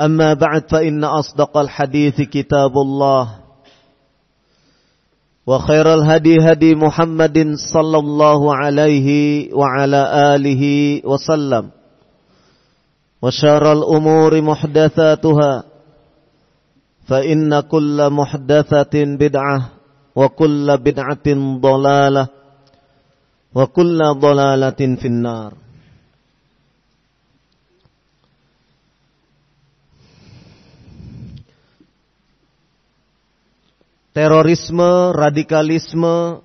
أما بعد فإن أصدق الحديث كتاب الله وخير الهدي هدي محمد صلى الله عليه وعلى آله وسلم وشر الأمور محدثاتها فإن كل محدثة بدعة وكل بدعة ضلالة وكل ضلالة في النار terorisme, radikalisme,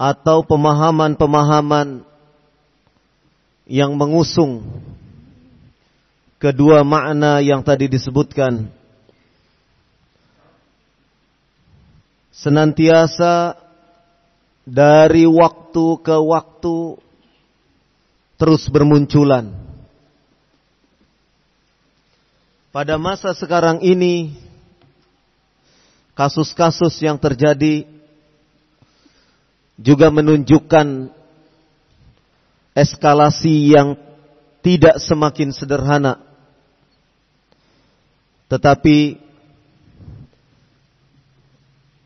atau pemahaman-pemahaman yang mengusung kedua makna yang tadi disebutkan senantiasa dari waktu ke waktu terus bermunculan. Pada masa sekarang ini kasus-kasus yang terjadi juga menunjukkan eskalasi yang tidak semakin sederhana. Tetapi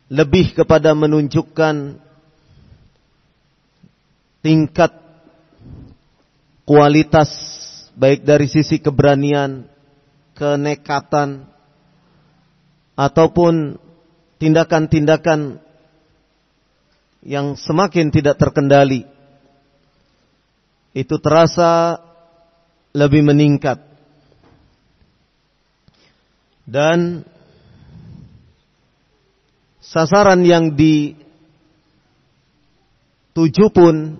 lebih kepada menunjukkan tingkat kualitas baik dari sisi keberanian, kenekatan ataupun tindakan-tindakan yang semakin tidak terkendali itu terasa lebih meningkat. Dan sasaran yang dituju pun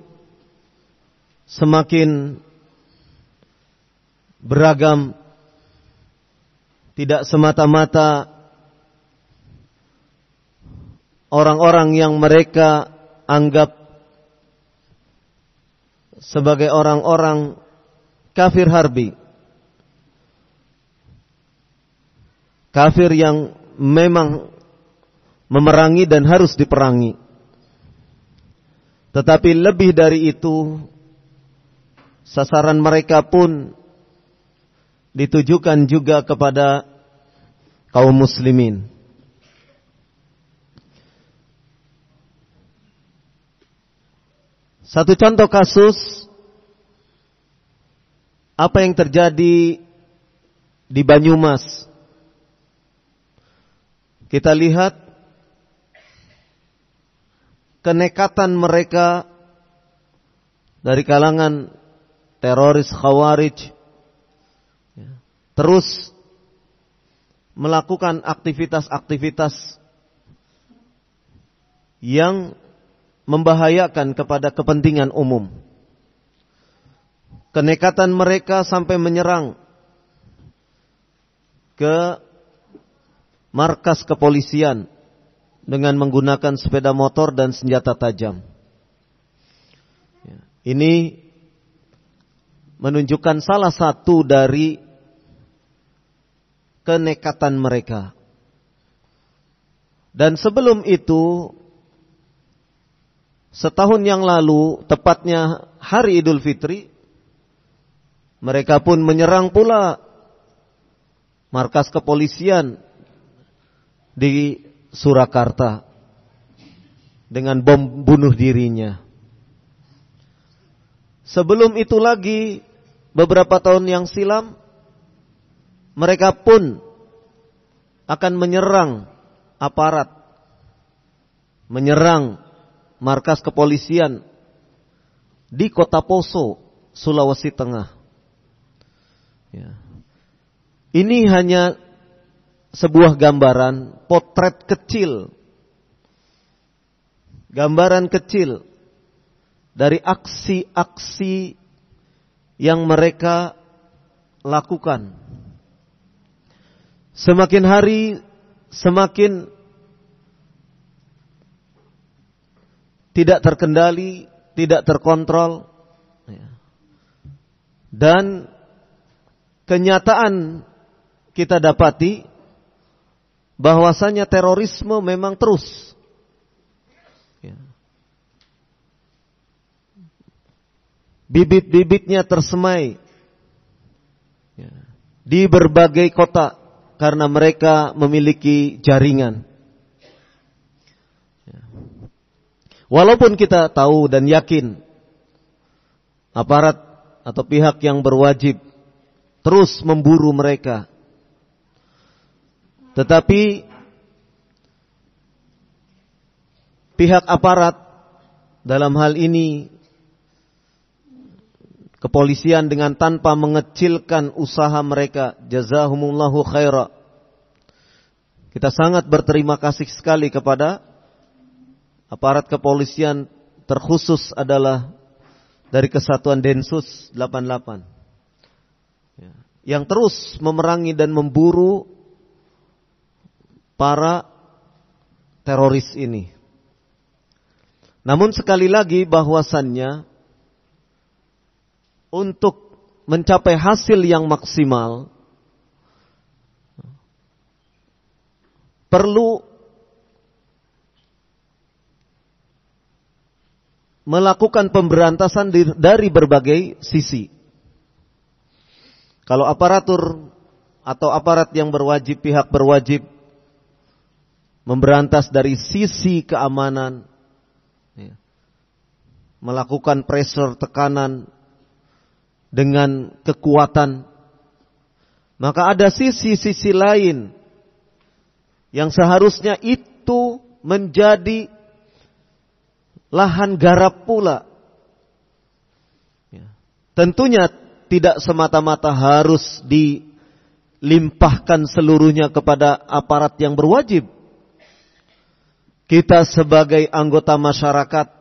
semakin beragam tidak semata-mata orang-orang yang mereka anggap sebagai orang-orang kafir harbi. Kafir yang memang memerangi dan harus diperangi. Tetapi lebih dari itu, sasaran mereka pun ditujukan juga kepada kaum muslimin. Satu contoh kasus apa yang terjadi di Banyumas. Kita lihat kenekatan mereka dari kalangan teroris khawarij terus melakukan aktivitas-aktivitas yang membahayakan kepada kepentingan umum. Kenekatan mereka sampai menyerang ke markas kepolisian dengan menggunakan sepeda motor dan senjata tajam. Ini menunjukkan salah satu dari kenekatan mereka. Dan sebelum itu, setahun yang lalu, tepatnya hari Idul Fitri, mereka pun menyerang pula markas kepolisian di Surakarta dengan bom bunuh dirinya. Sebelum itu lagi beberapa tahun yang silam mereka pun akan menyerang aparat, menyerang markas kepolisian di kota Poso, Sulawesi Tengah. Ya. Ini hanya sebuah gambaran potret kecil. Gambaran kecil dari aksi-aksi yang mereka lakukan. Semakin hari semakin tidak terkendali, tidak terkontrol. Dan kenyataan kita dapati bahwasanya terorisme memang terus. Ya. Bibit-bibitnya tersemai ya. di berbagai kota karena mereka memiliki jaringan. Ya. Walaupun kita tahu dan yakin aparat atau pihak yang berwajib terus memburu mereka. Tetapi pihak aparat dalam hal ini kepolisian dengan tanpa mengecilkan usaha mereka jazahumullahu khaira kita sangat berterima kasih sekali kepada aparat kepolisian terkhusus adalah dari kesatuan Densus 88 yang terus memerangi dan memburu para teroris ini. Namun sekali lagi bahwasannya untuk mencapai hasil yang maksimal perlu melakukan pemberantasan dari berbagai sisi. Kalau aparatur atau aparat yang berwajib, pihak berwajib memberantas dari sisi keamanan, ya, melakukan pressure tekanan dengan kekuatan, maka ada sisi-sisi lain yang seharusnya itu menjadi lahan garap pula. Ya. Tentunya tidak semata-mata harus dilimpahkan seluruhnya kepada aparat yang berwajib. Kita sebagai anggota masyarakat,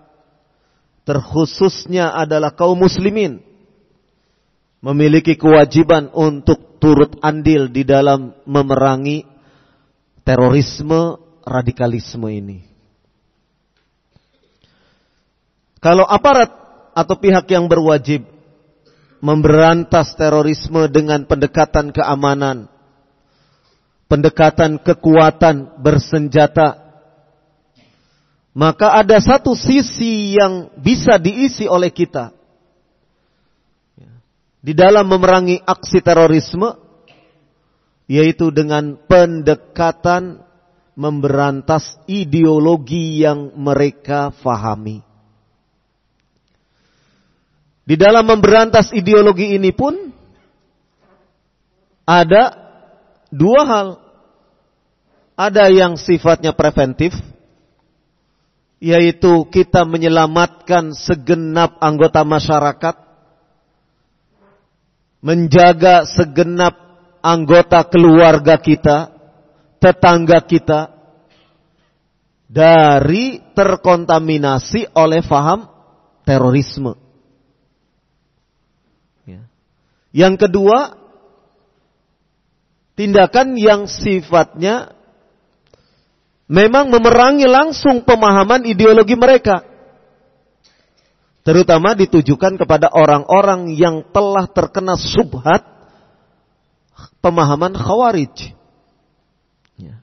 terkhususnya adalah kaum muslimin, memiliki kewajiban untuk turut andil di dalam memerangi terorisme, radikalisme ini. Kalau aparat atau pihak yang berwajib memberantas terorisme dengan pendekatan keamanan, pendekatan kekuatan bersenjata, maka ada satu sisi yang bisa diisi oleh kita di dalam memerangi aksi terorisme, yaitu dengan pendekatan memberantas ideologi yang mereka fahami. Di dalam memberantas ideologi ini pun ada dua hal. Ada yang sifatnya preventif, yaitu kita menyelamatkan segenap anggota masyarakat, menjaga segenap anggota keluarga kita, tetangga kita, dari terkontaminasi oleh faham terorisme. Ya. Yang kedua, tindakan yang sifatnya memang memerangi langsung pemahaman ideologi mereka. Terutama ditujukan kepada orang-orang yang telah terkena subhat pemahaman khawarij. Ya.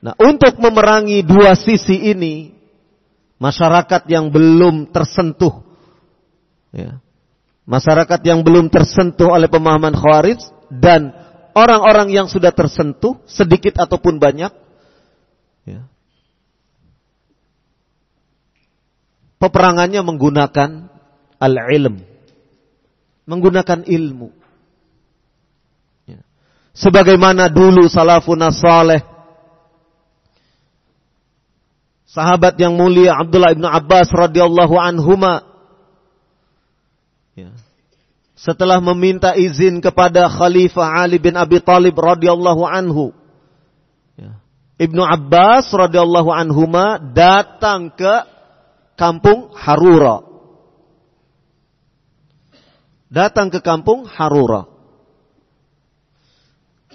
Nah, untuk memerangi dua sisi ini, masyarakat yang belum tersentuh, ya, masyarakat yang belum tersentuh oleh pemahaman khawarij dan orang-orang yang sudah tersentuh sedikit ataupun banyak, ya, peperangannya menggunakan al-ilm. Menggunakan ilmu. Ya. Sebagaimana dulu salafun saleh sahabat yang mulia Abdullah ibnu Abbas radhiyallahu anhuma ya. setelah meminta izin kepada Khalifah Ali bin Abi Talib radhiyallahu anhu ya. Ibnu Abbas radhiyallahu anhuma datang ke kampung Harura. Datang ke kampung Harura.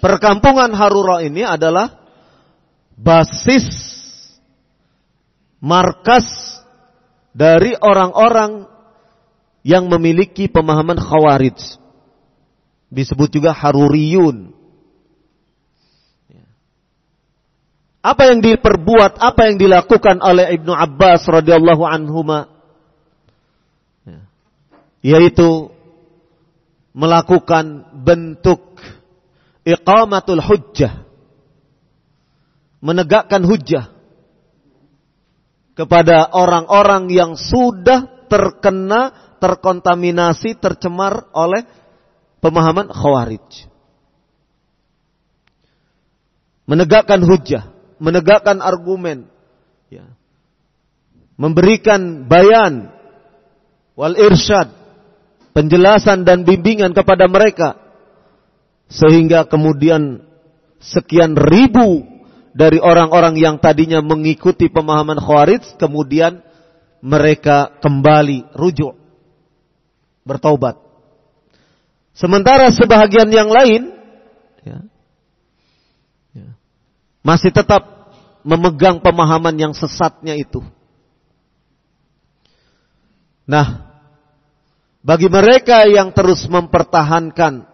Perkampungan Harura ini adalah basis markas dari orang-orang yang memiliki pemahaman khawarij. Disebut juga Haruriyun. Apa yang diperbuat, apa yang dilakukan oleh Ibnu Abbas radhiyallahu anhuma ya. yaitu melakukan bentuk iqamatul hujjah menegakkan hujjah kepada orang-orang yang sudah terkena terkontaminasi tercemar oleh pemahaman khawarij menegakkan hujjah menegakkan argumen, ya. memberikan bayan, wal irsyad, penjelasan dan bimbingan kepada mereka, sehingga kemudian sekian ribu dari orang-orang yang tadinya mengikuti pemahaman Khawarij, kemudian mereka kembali rujuk, bertaubat. Sementara sebahagian yang lain ya, ya, masih tetap memegang pemahaman yang sesatnya itu. Nah, bagi mereka yang terus mempertahankan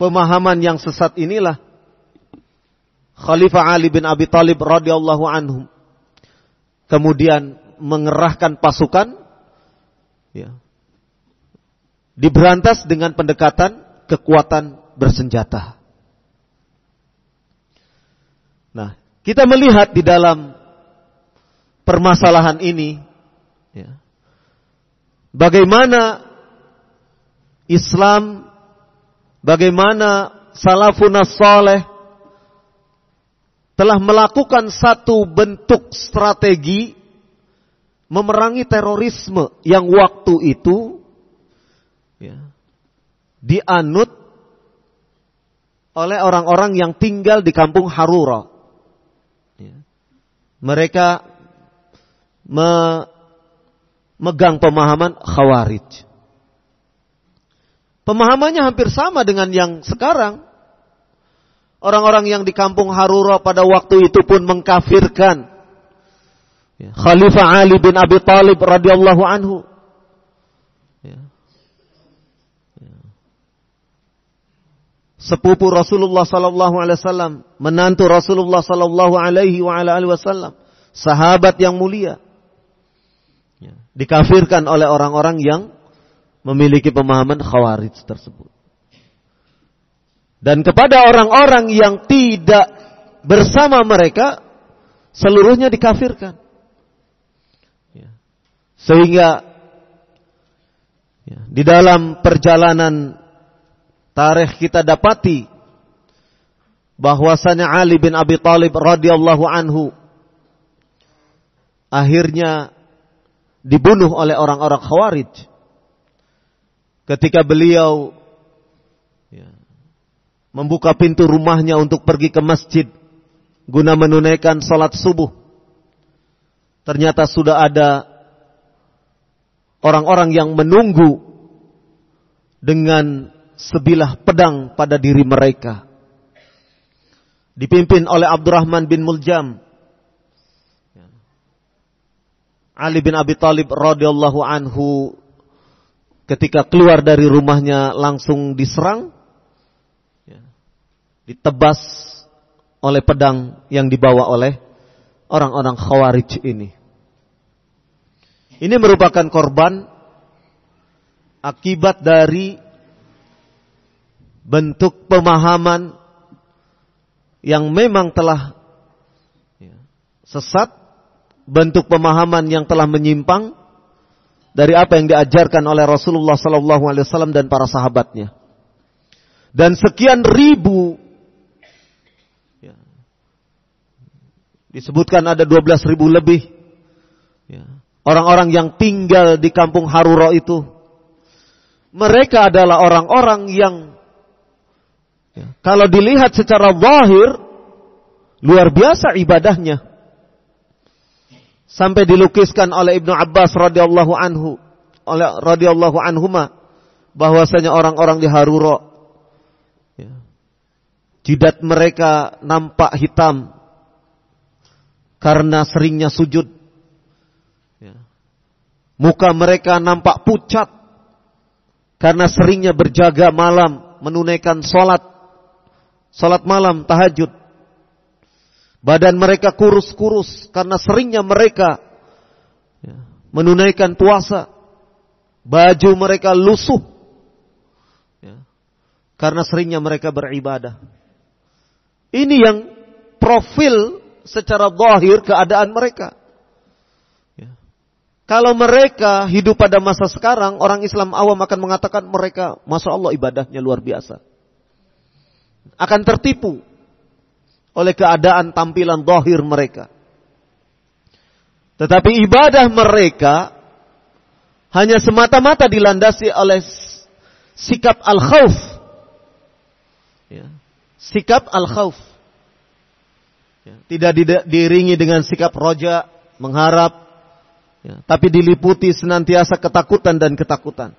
pemahaman yang sesat inilah Khalifah Ali bin Abi Thalib radhiyallahu anhu kemudian mengerahkan pasukan ya, diberantas dengan pendekatan kekuatan bersenjata. Nah, kita melihat di dalam permasalahan ini, ya, bagaimana Islam, bagaimana salafun saleh telah melakukan satu bentuk strategi memerangi terorisme yang waktu itu ya, dianut oleh orang-orang yang tinggal di kampung Harura. Mereka memegang pemahaman khawarij. Pemahamannya hampir sama dengan yang sekarang. Orang-orang yang di kampung Harura pada waktu itu pun mengkafirkan ya. Khalifah Ali bin Abi Talib radhiyallahu anhu. Ya. Ya. Sepupu Rasulullah sallallahu alaihi wasallam, menantu Rasulullah sallallahu alaihi wa ala alihi wasallam, sahabat yang mulia. Dikafirkan oleh orang-orang yang memiliki pemahaman khawarij tersebut. Dan kepada orang-orang yang tidak bersama mereka, seluruhnya dikafirkan. Ya. Sehingga ya, di dalam perjalanan tarikh kita dapati bahwasanya Ali bin Abi Thalib radhiyallahu anhu akhirnya dibunuh oleh orang-orang Khawarij ketika beliau membuka pintu rumahnya untuk pergi ke masjid guna menunaikan salat subuh. ternyata sudah ada orang-orang yang menunggu dengan sebilah pedang pada diri mereka. Dipimpin oleh Abdurrahman bin Muljam. Ali bin Abi Thalib radhiyallahu anhu ketika keluar dari rumahnya langsung diserang, ditebas oleh pedang yang dibawa oleh orang-orang Khawarij ini. Ini merupakan korban akibat dari bentuk pemahaman yang memang telah sesat, bentuk pemahaman yang telah menyimpang dari apa yang diajarkan oleh Rasulullah Wasallam dan para sahabatnya. Dan sekian ribu ya, disebutkan ada 12 ribu lebih ya, orang-orang yang tinggal di kampung Haruro itu. Mereka adalah orang-orang yang Ya. Kalau dilihat secara zahir, luar biasa ibadahnya. Sampai dilukiskan oleh Ibnu Abbas radhiyallahu anhu, oleh radhiyallahu anhuma bahwasanya orang-orang di Haruro ya, jidat mereka nampak hitam karena seringnya sujud. Ya. Muka mereka nampak pucat karena seringnya berjaga malam menunaikan sholat salat malam, tahajud. Badan mereka kurus-kurus karena seringnya mereka ya, menunaikan puasa. Baju mereka lusuh ya, karena seringnya mereka beribadah. Ini yang profil secara zahir keadaan mereka. Ya. Kalau mereka hidup pada masa sekarang, orang Islam awam akan mengatakan mereka, masya Allah ibadahnya luar biasa akan tertipu oleh keadaan tampilan dohir mereka. Tetapi ibadah mereka hanya semata-mata dilandasi oleh sikap al-khawf. Ya. Sikap al-khawf. Ya. Tidak diringi dengan sikap roja, mengharap. Ya. Tapi diliputi senantiasa ketakutan dan ketakutan.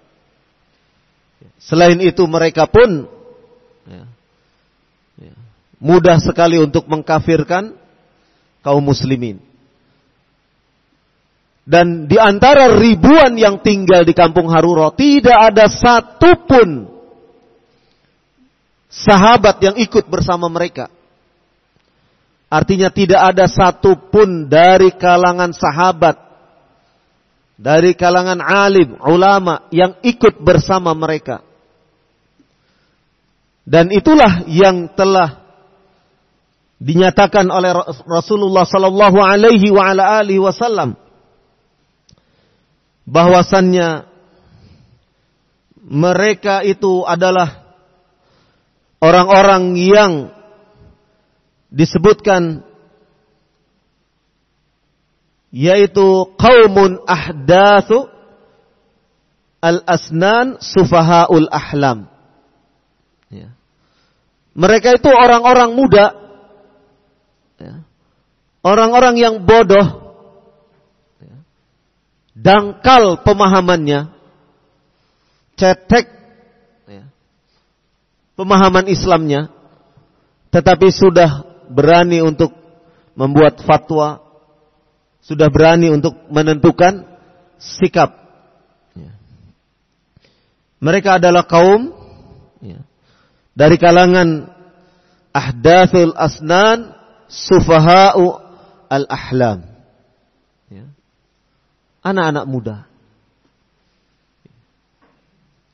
Selain itu mereka pun mudah sekali untuk mengkafirkan kaum muslimin. Dan di antara ribuan yang tinggal di kampung Haruro, tidak ada satupun sahabat yang ikut bersama mereka. Artinya tidak ada satupun dari kalangan sahabat, dari kalangan alim, ulama yang ikut bersama mereka. Dan itulah yang telah dinyatakan oleh Rasulullah sallallahu alaihi wa ala alihi wasallam bahwasannya mereka itu adalah orang-orang yang disebutkan yaitu qaumun ahdatsu al-asnan sufahaul ahlam. Ya. Mereka itu orang-orang muda Ya. Orang-orang yang bodoh, ya. dangkal pemahamannya, cetek ya. pemahaman Islamnya, tetapi sudah berani untuk membuat fatwa, sudah berani untuk menentukan sikap. Mereka adalah kaum dari kalangan ahdathul asnan sufaha'u al-ahlam. Ya. Anak-anak muda.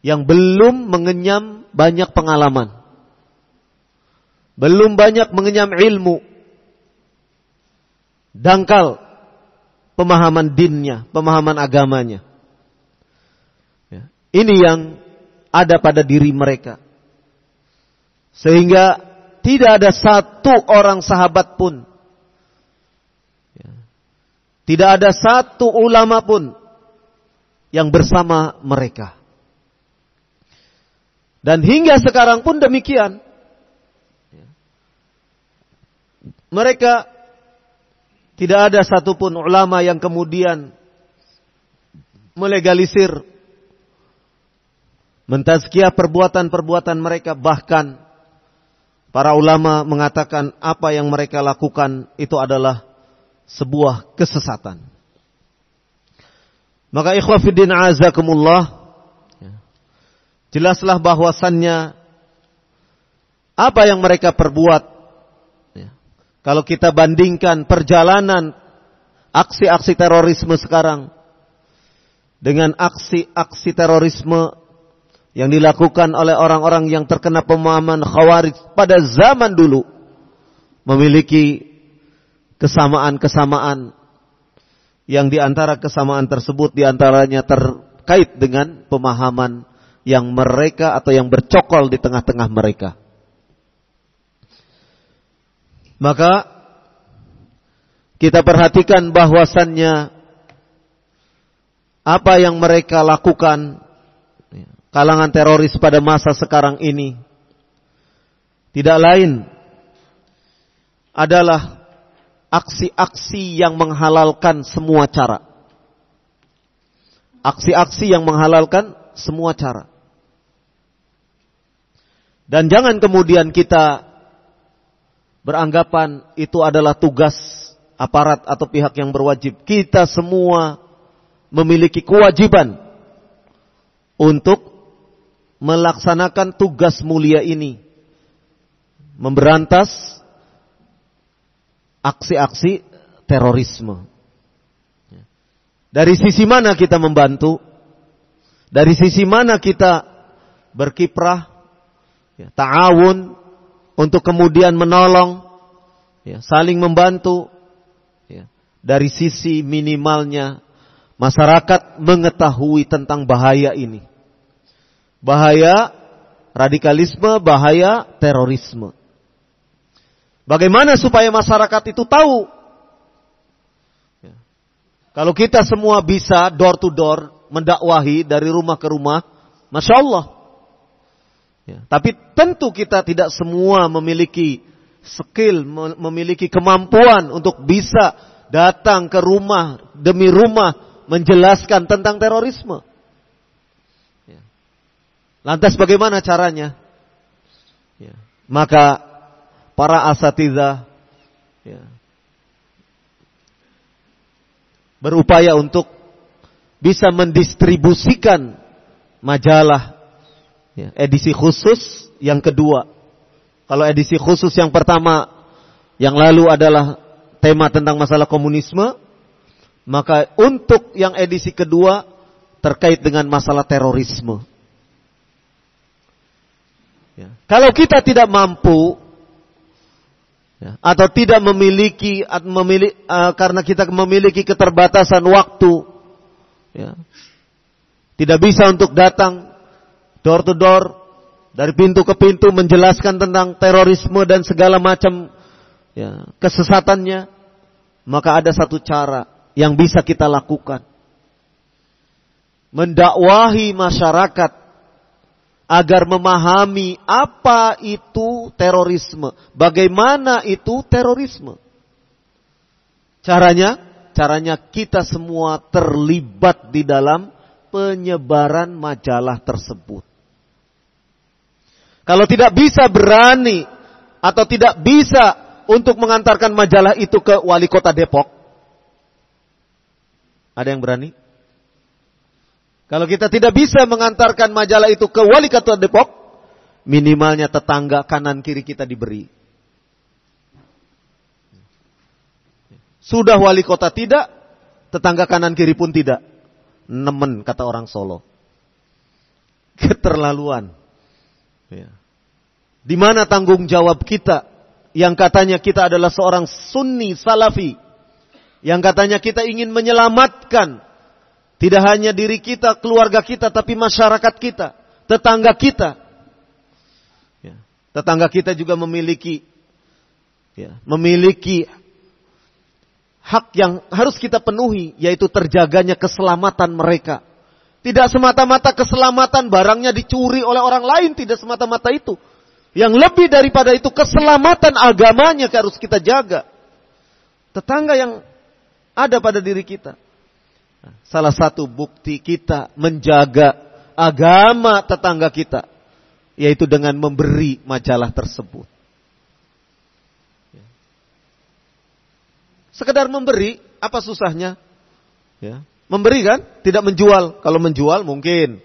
Yang belum mengenyam banyak pengalaman. Belum banyak mengenyam ilmu. Dangkal pemahaman dinnya, pemahaman agamanya. Ya. Ini yang ada pada diri mereka. Sehingga tidak ada satu orang sahabat pun. Ya. Tidak ada satu ulama pun yang bersama mereka. Dan hingga sekarang pun demikian. Ya. Mereka Tidak ada satupun ulama yang kemudian melegalisir mentazkiyah perbuatan-perbuatan mereka bahkan para ulama mengatakan apa yang mereka lakukan itu adalah sebuah kesesatan. Maka ikhwafiddin azakumullah jelaslah bahwasannya apa yang mereka perbuat kalau kita bandingkan perjalanan aksi-aksi terorisme sekarang dengan aksi-aksi terorisme yang dilakukan oleh orang-orang yang terkena pemahaman khawarij pada zaman dulu memiliki kesamaan-kesamaan yang di antara kesamaan tersebut di antaranya terkait dengan pemahaman yang mereka atau yang bercokol di tengah-tengah mereka. Maka kita perhatikan bahwasannya apa yang mereka lakukan kalangan teroris pada masa sekarang ini tidak lain adalah aksi-aksi yang menghalalkan semua cara. Aksi-aksi yang menghalalkan semua cara. Dan jangan kemudian kita beranggapan itu adalah tugas aparat atau pihak yang berwajib. Kita semua memiliki kewajiban untuk melaksanakan tugas mulia ini. Memberantas aksi-aksi terorisme. Dari sisi mana kita membantu? Dari sisi mana kita berkiprah? Ya, ta'awun untuk kemudian menolong, ya, saling membantu. Ya. Dari sisi minimalnya masyarakat mengetahui tentang bahaya ini. Bahaya radikalisme, bahaya terorisme. Bagaimana supaya masyarakat itu tahu? Ya. Kalau kita semua bisa door to door mendakwahi dari rumah ke rumah, masya Allah, Ya, tapi tentu kita tidak semua memiliki skill, memiliki kemampuan untuk bisa datang ke rumah demi rumah menjelaskan tentang terorisme. Lantas bagaimana caranya? Ya. Maka para asatidah ya, berupaya untuk bisa mendistribusikan majalah Ya, edisi khusus yang kedua. Kalau edisi khusus yang pertama yang lalu adalah tema tentang masalah komunisme, maka untuk yang edisi kedua terkait dengan masalah terorisme. Ya. Kalau kita tidak mampu ya, atau tidak memiliki, memiliki uh, karena kita memiliki keterbatasan waktu, ya, tidak bisa untuk datang door to door, dari pintu ke pintu menjelaskan tentang terorisme dan segala macam ya, kesesatannya, maka ada satu cara yang bisa kita lakukan. Mendakwahi masyarakat agar memahami apa itu terorisme, bagaimana itu terorisme. Caranya, caranya kita semua terlibat di dalam penyebaran majalah tersebut. Kalau tidak bisa berani atau tidak bisa untuk mengantarkan majalah itu ke wali kota Depok. Ada yang berani? Kalau kita tidak bisa mengantarkan majalah itu ke wali kota Depok, minimalnya tetangga kanan kiri kita diberi. Sudah wali kota tidak, tetangga kanan kiri pun tidak. Nemen kata orang Solo. Keterlaluan. Ya. Di mana tanggung jawab kita yang katanya kita adalah seorang sunni salafi. Yang katanya kita ingin menyelamatkan tidak hanya diri kita, keluarga kita, tapi masyarakat kita, tetangga kita. Ya. Tetangga kita juga memiliki ya, memiliki hak yang harus kita penuhi, yaitu terjaganya keselamatan mereka. Tidak semata-mata keselamatan barangnya dicuri oleh orang lain, tidak semata-mata itu. Yang lebih daripada itu keselamatan agamanya harus kita jaga. Tetangga yang Ada pada diri kita. Salah satu bukti kita menjaga agama tetangga kita yaitu dengan memberi majalah tersebut. Sekedar memberi, apa susahnya? Ya. Memberi kan, tidak menjual. Kalau menjual mungkin,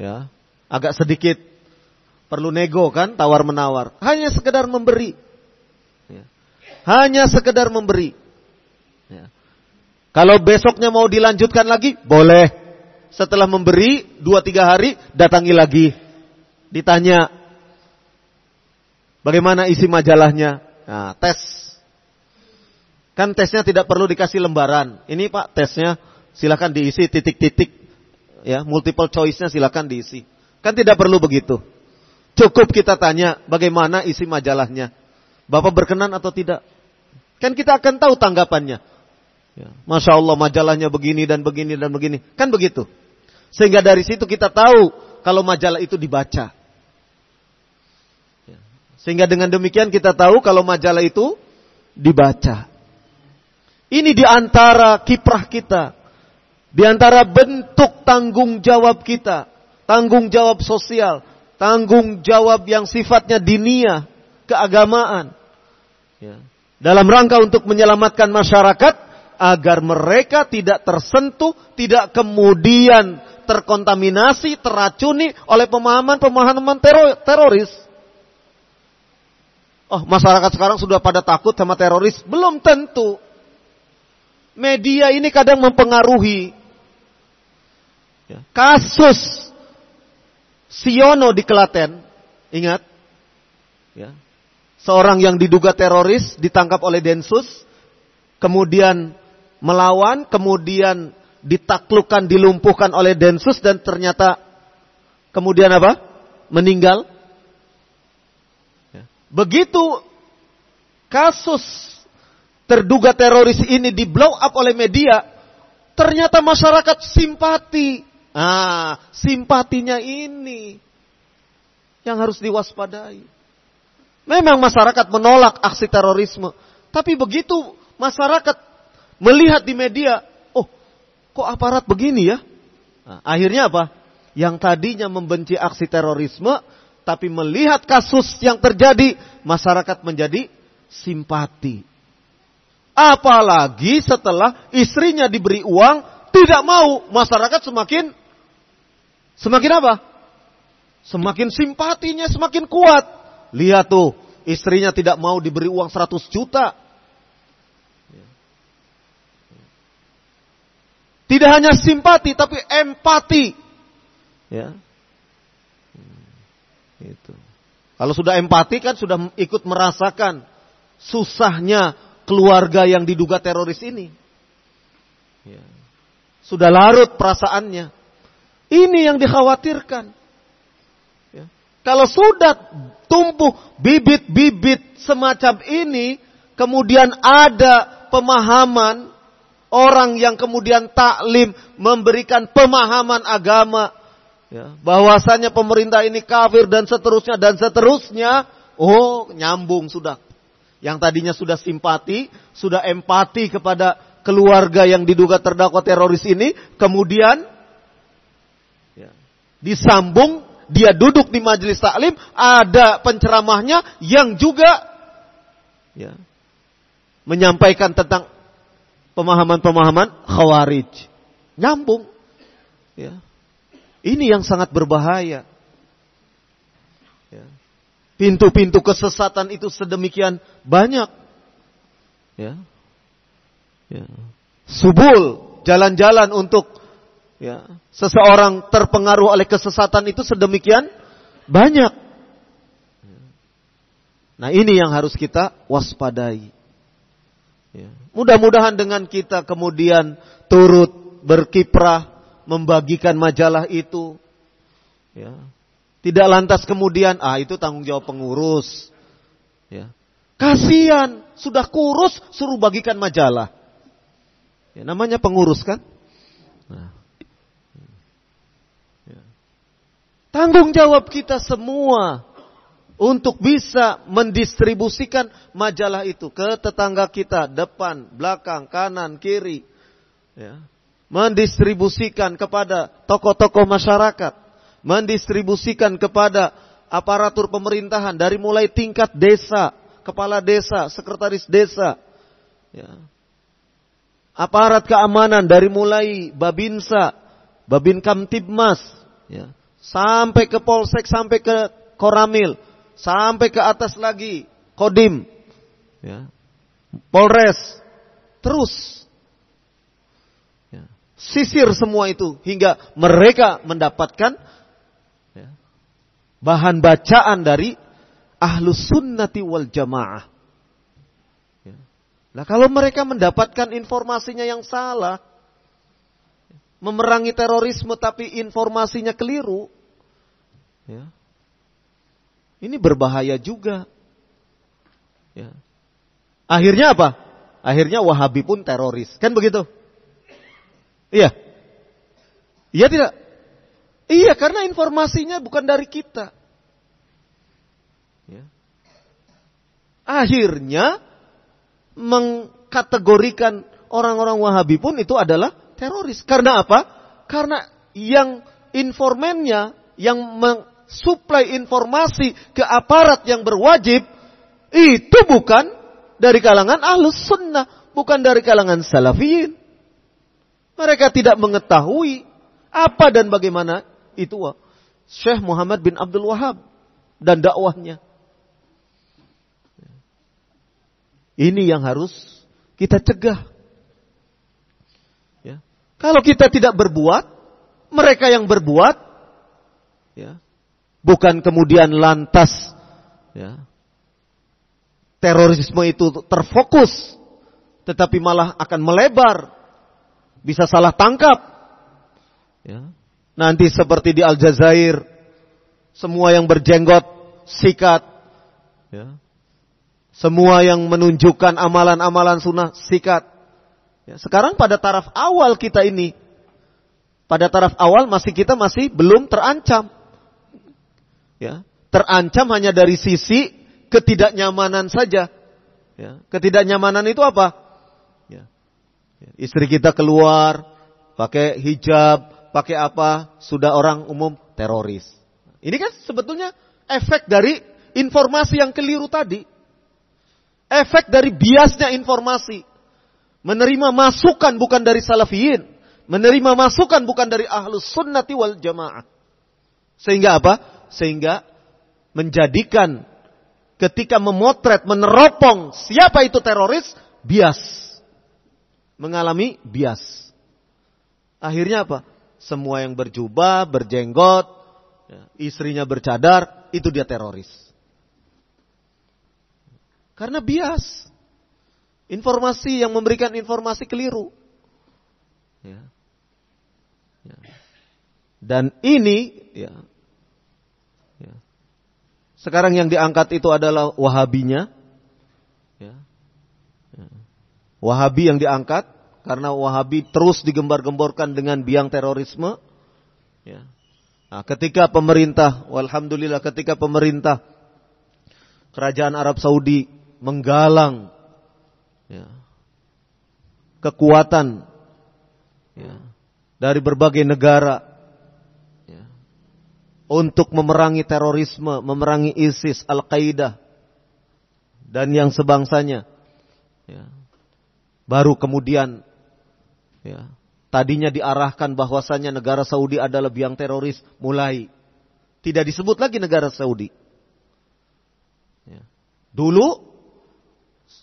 ya, agak sedikit perlu nego kan, tawar menawar. Hanya sekedar memberi, ya. hanya sekedar memberi. Kalau besoknya mau dilanjutkan lagi, boleh. Setelah memberi dua tiga hari, datangi lagi ditanya bagaimana isi majalahnya. Nah, tes. Kan tesnya tidak perlu dikasih lembaran. Ini Pak tesnya silakan diisi titik-titik ya, multiple choice-nya silakan diisi. Kan tidak perlu begitu. Cukup kita tanya bagaimana isi majalahnya. Bapak berkenan atau tidak? Kan kita akan tahu tanggapannya. Ya, Masya Allah majalahnya begini dan begini dan begini. Kan begitu. Sehingga dari situ kita tahu kalau majalah itu dibaca. Sehingga dengan demikian kita tahu kalau majalah itu dibaca. Ini di antara kiprah kita. Di antara bentuk tanggung jawab kita. Tanggung jawab sosial. Tanggung jawab yang sifatnya dinia. Keagamaan. Ya. Dalam rangka untuk menyelamatkan masyarakat. Agar mereka tidak tersentuh. Tidak kemudian terkontaminasi, teracuni oleh pemahaman-pemahaman teroris. Oh, masyarakat sekarang sudah pada takut sama teroris? Belum tentu. Media ini kadang mempengaruhi. Kasus Siono di Klaten, ingat? Ya. Seorang yang diduga teroris ditangkap oleh Densus, kemudian melawan, kemudian ditaklukkan, dilumpuhkan oleh Densus dan ternyata kemudian apa? Meninggal. Begitu kasus terduga teroris ini di blow up oleh media, ternyata masyarakat simpati. Ah, simpatinya ini yang harus diwaspadai. Memang masyarakat menolak aksi terorisme, tapi begitu masyarakat melihat di media, oh, kok aparat begini ya? Nah, akhirnya apa? Yang tadinya membenci aksi terorisme, tapi melihat kasus yang terjadi, masyarakat menjadi simpati. Apalagi setelah istrinya diberi uang, tidak mau, masyarakat semakin semakin apa? Semakin simpatinya semakin kuat. Lihat tuh, istrinya tidak mau diberi uang 100 juta. Tidak hanya simpati tapi empati. Ya. Itu. Kalau sudah empati kan sudah ikut merasakan susahnya keluarga yang diduga teroris ini. Ya. Sudah larut perasaannya. Ini yang dikhawatirkan. Ya. Kalau sudah tumbuh bibit-bibit semacam ini, kemudian ada pemahaman orang yang kemudian taklim memberikan pemahaman agama ya, bahwasanya pemerintah ini kafir dan seterusnya dan seterusnya, oh nyambung sudah. Yang tadinya sudah simpati, sudah empati kepada keluarga yang diduga terdakwa teroris ini, kemudian ya, disambung, dia duduk di majelis taklim, ada penceramahnya yang juga ya, menyampaikan tentang pemahaman-pemahaman khawarij. Nyambung. Ya. Ini yang sangat berbahaya. Ya. Pintu-pintu kesesatan itu sedemikian banyak. Ya. Ya. Subul, jalan-jalan untuk ya, seseorang terpengaruh oleh kesesatan itu sedemikian banyak. Nah ini yang harus kita waspadai. Ya. Mudah-mudahan dengan kita kemudian turut berkiprah membagikan majalah itu. Ya. Tidak lantas kemudian, ah itu tanggung jawab pengurus. Ya. Kasihan, sudah kurus, suruh bagikan majalah. Ya, namanya pengurus kan? Nah. Ya. Tanggung jawab kita semua. Untuk bisa mendistribusikan majalah itu ke tetangga kita, depan, belakang, kanan, kiri. Ya. Mendistribusikan kepada tokoh-tokoh masyarakat. Mendistribusikan kepada aparatur pemerintahan dari mulai tingkat desa, kepala desa, sekretaris desa. Ya. Aparat keamanan dari mulai Babinsa, Babin Kamtibmas, ya. sampai ke Polsek, sampai ke Koramil, sampai ke atas lagi Kodim, ya. Polres, terus ya. sisir semua itu hingga mereka mendapatkan ya, bahan bacaan dari ahlus sunnati wal jamaah. Nah kalau mereka mendapatkan informasinya yang salah, memerangi terorisme tapi informasinya keliru, ya, ini berbahaya juga. Ya. Akhirnya apa? Akhirnya Wahabi pun teroris. Kan begitu? Iya. Iya tidak? Iya, karena informasinya bukan dari kita. Ya. Akhirnya mengkategorikan orang-orang Wahabi pun itu adalah teroris. Karena apa? Karena yang informennya, yang suplai informasi ke aparat yang berwajib itu bukan dari kalangan ahlus sunnah, bukan dari kalangan salafiyin. Mereka tidak mengetahui apa dan bagaimana itu Syekh Muhammad bin Abdul Wahab dan dakwahnya. Ini yang harus kita cegah. Ya. Kalau kita tidak berbuat, mereka yang berbuat, ya, Bukan kemudian lantas ya, terorisme itu terfokus, tetapi malah akan melebar, bisa salah tangkap. Ya. Nanti seperti di Aljazair, semua yang berjenggot sikat, ya. semua yang menunjukkan amalan-amalan sunnah sikat. Ya. Sekarang pada taraf awal kita ini, pada taraf awal masih kita masih belum terancam ya, terancam hanya dari sisi ketidaknyamanan saja. Ya, ketidaknyamanan itu apa? Ya, ya, istri kita keluar pakai hijab, pakai apa, sudah orang umum teroris. Ini kan sebetulnya efek dari informasi yang keliru tadi. Efek dari biasnya informasi. Menerima masukan bukan dari salafiyin. Menerima masukan bukan dari ahlus sunnati wal jamaah. Sehingga apa? Sehingga menjadikan ketika memotret, meneropong siapa itu teroris, bias. Mengalami bias. Akhirnya apa? Semua yang berjubah, berjenggot, ya, istrinya bercadar, itu dia teroris. Karena bias. Informasi yang memberikan informasi keliru. Ya. Ya. Dan ini ya, sekarang yang diangkat itu adalah Wahabinya. Ya. ya. Wahabi yang diangkat karena Wahabi terus digembar-gemborkan dengan biang terorisme. Ya. Nah, ketika pemerintah, walhamdulillah ketika pemerintah kerajaan Arab Saudi menggalang ya, kekuatan ya, dari berbagai negara untuk memerangi terorisme, memerangi ISIS, Al-Qaeda, dan yang sebangsanya. Ya. Baru kemudian, ya, tadinya diarahkan bahwasanya negara Saudi adalah biang teroris, mulai tidak disebut lagi negara Saudi. Ya. Dulu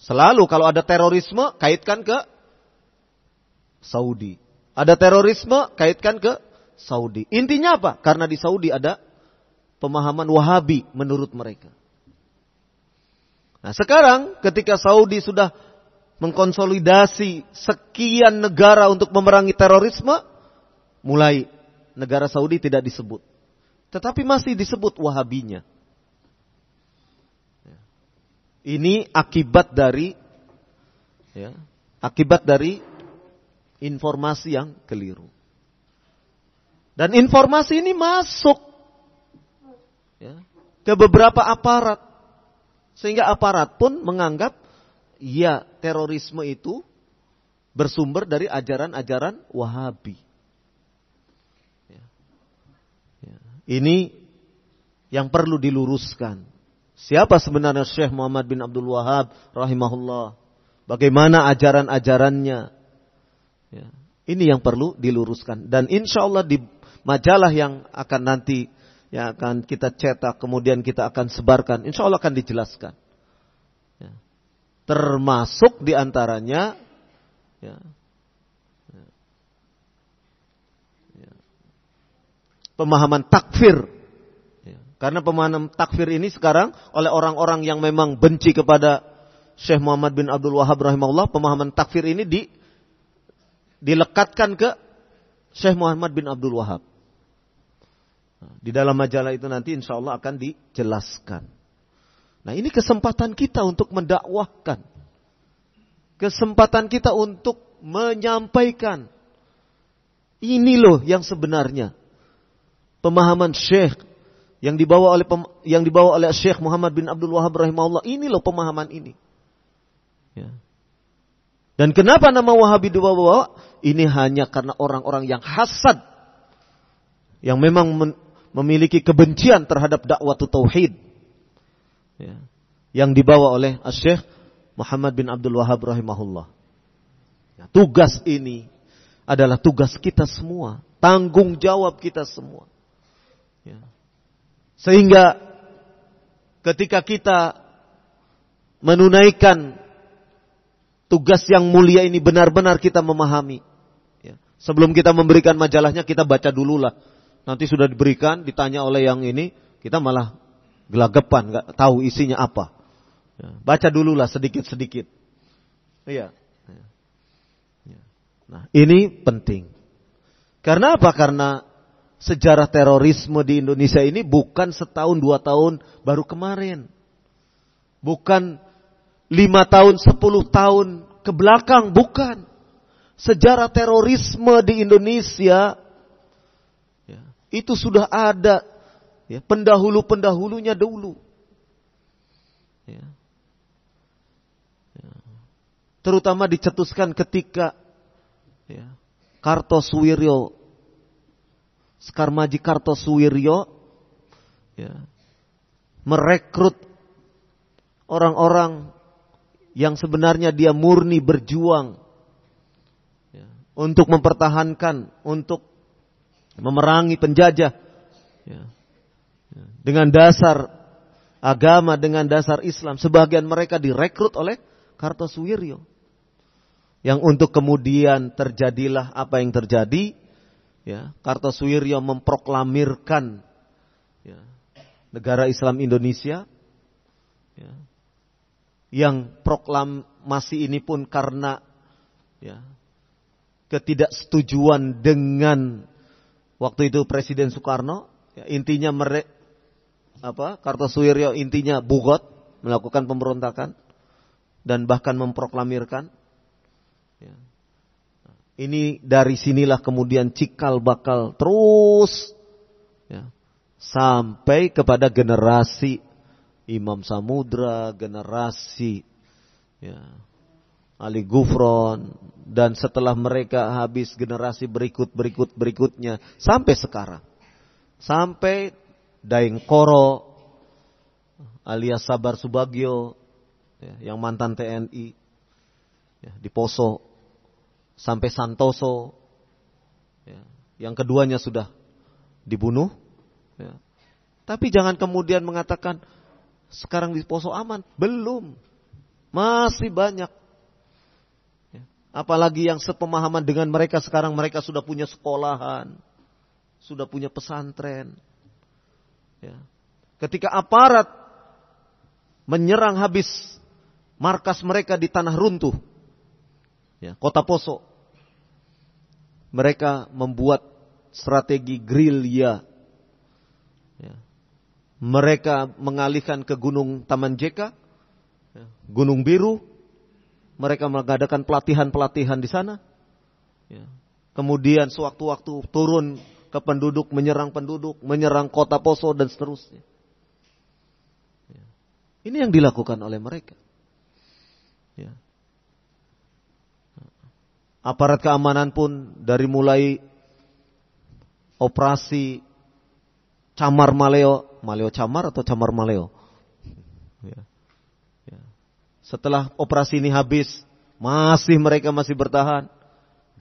selalu kalau ada terorisme kaitkan ke Saudi. Ada terorisme kaitkan ke Saudi. Intinya apa? Karena di Saudi ada pemahaman Wahabi menurut mereka. Nah, sekarang ketika Saudi sudah mengkonsolidasi sekian negara untuk memerangi terorisme, mulai negara Saudi tidak disebut. Tetapi masih disebut Wahabinya. Ini akibat dari ya, akibat dari informasi yang keliru. Dan informasi ini masuk. Ya. ke beberapa aparat. Sehingga aparat pun menganggap ya terorisme itu bersumber dari ajaran-ajaran Wahabi. Ya. Ya. Ini yang perlu diluruskan. Siapa sebenarnya Syekh Muhammad bin Abdul Wahab rahimahullah? Bagaimana ajaran-ajarannya? Ya. Ini yang perlu diluruskan. Dan insya Allah di majalah yang akan nanti yang akan kita cetak, kemudian kita akan sebarkan, insya Allah akan dijelaskan. Ya. Termasuk di antaranya ya, ya, pemahaman takfir. Ya. Karena pemahaman takfir ini sekarang oleh orang-orang yang memang benci kepada Syekh Muhammad bin Abdul Wahab rahimahullah, pemahaman takfir ini di, dilekatkan ke Syekh Muhammad bin Abdul Wahab. Di dalam majalah itu nanti insya Allah akan dijelaskan. Nah ini kesempatan kita untuk mendakwahkan. Kesempatan kita untuk menyampaikan. Ini loh yang sebenarnya. Pemahaman Syekh yang dibawa oleh yang dibawa oleh Syekh Muhammad bin Abdul Wahab rahimahullah. Ini loh pemahaman ini. Ya. Dan kenapa nama Wahabi dibawa? Ini hanya karena orang-orang yang hasad. Yang memang memiliki kebencian terhadap dakwah tauhid ya, yang dibawa oleh Syekh Muhammad bin Abdul Wahab rahimahullah. Ya, tugas ini adalah tugas kita semua, tanggung jawab kita semua. Ya. Sehingga ketika kita menunaikan tugas yang mulia ini benar-benar kita memahami. Ya. Sebelum kita memberikan majalahnya kita baca dululah nanti sudah diberikan, ditanya oleh yang ini, kita malah gelagapan, nggak tahu isinya apa. Ya, baca dululah sedikit-sedikit. Iya. Ya. Nah, ini penting. Karena apa? Karena sejarah terorisme di Indonesia ini bukan setahun dua tahun baru kemarin. Bukan lima tahun, sepuluh tahun ke belakang, bukan. Sejarah terorisme di Indonesia itu sudah ada ya, pendahulu-pendahulunya dulu. Ya. Ya. Terutama dicetuskan ketika ya, Kartosuwiryo Skarmaji Kartosuwiryo ya, merekrut orang-orang yang sebenarnya dia murni berjuang ya, untuk mempertahankan, untuk memerangi penjajah ya. Ya. dengan dasar agama dengan dasar Islam sebagian mereka direkrut oleh Kartosuwiryo yang untuk kemudian terjadilah apa yang terjadi ya Kartosuwiryo memproklamirkan ya, negara Islam Indonesia ya, yang proklamasi ini pun karena ya, ketidaksetujuan dengan Waktu itu Presiden Soekarno, ya, intinya merek apa Kartosuwiryo intinya bugot melakukan pemberontakan dan bahkan memproklamirkan. Ya. Ini dari sinilah kemudian cikal bakal terus ya, sampai kepada generasi Imam Samudra, generasi ya, Ali Gufron, dan setelah mereka habis generasi berikut berikut berikutnya sampai sekarang. Sampai Daeng Koro alias Sabar Subagio ya, yang mantan TNI ya, di Poso sampai Santoso ya, yang keduanya sudah dibunuh ya. Tapi jangan kemudian mengatakan sekarang di Poso aman, belum. Masih banyak Apalagi yang sepemahaman dengan mereka sekarang mereka sudah punya sekolahan, sudah punya pesantren. Ya. Ketika aparat menyerang habis markas mereka di tanah runtuh, ya, kota Poso, mereka membuat strategi gerilya. Ya. Mereka mengalihkan ke Gunung Taman Jeka, ya, Gunung Biru, mereka mengadakan pelatihan-pelatihan di sana. Ya. Kemudian sewaktu-waktu turun ke penduduk, menyerang penduduk, menyerang kota Poso dan seterusnya. Ini yang dilakukan oleh mereka. Ya. Aparat keamanan pun dari mulai operasi camar maleo, maleo camar atau camar maleo. Ya. Ya. Setelah operasi ini habis, masih mereka masih bertahan.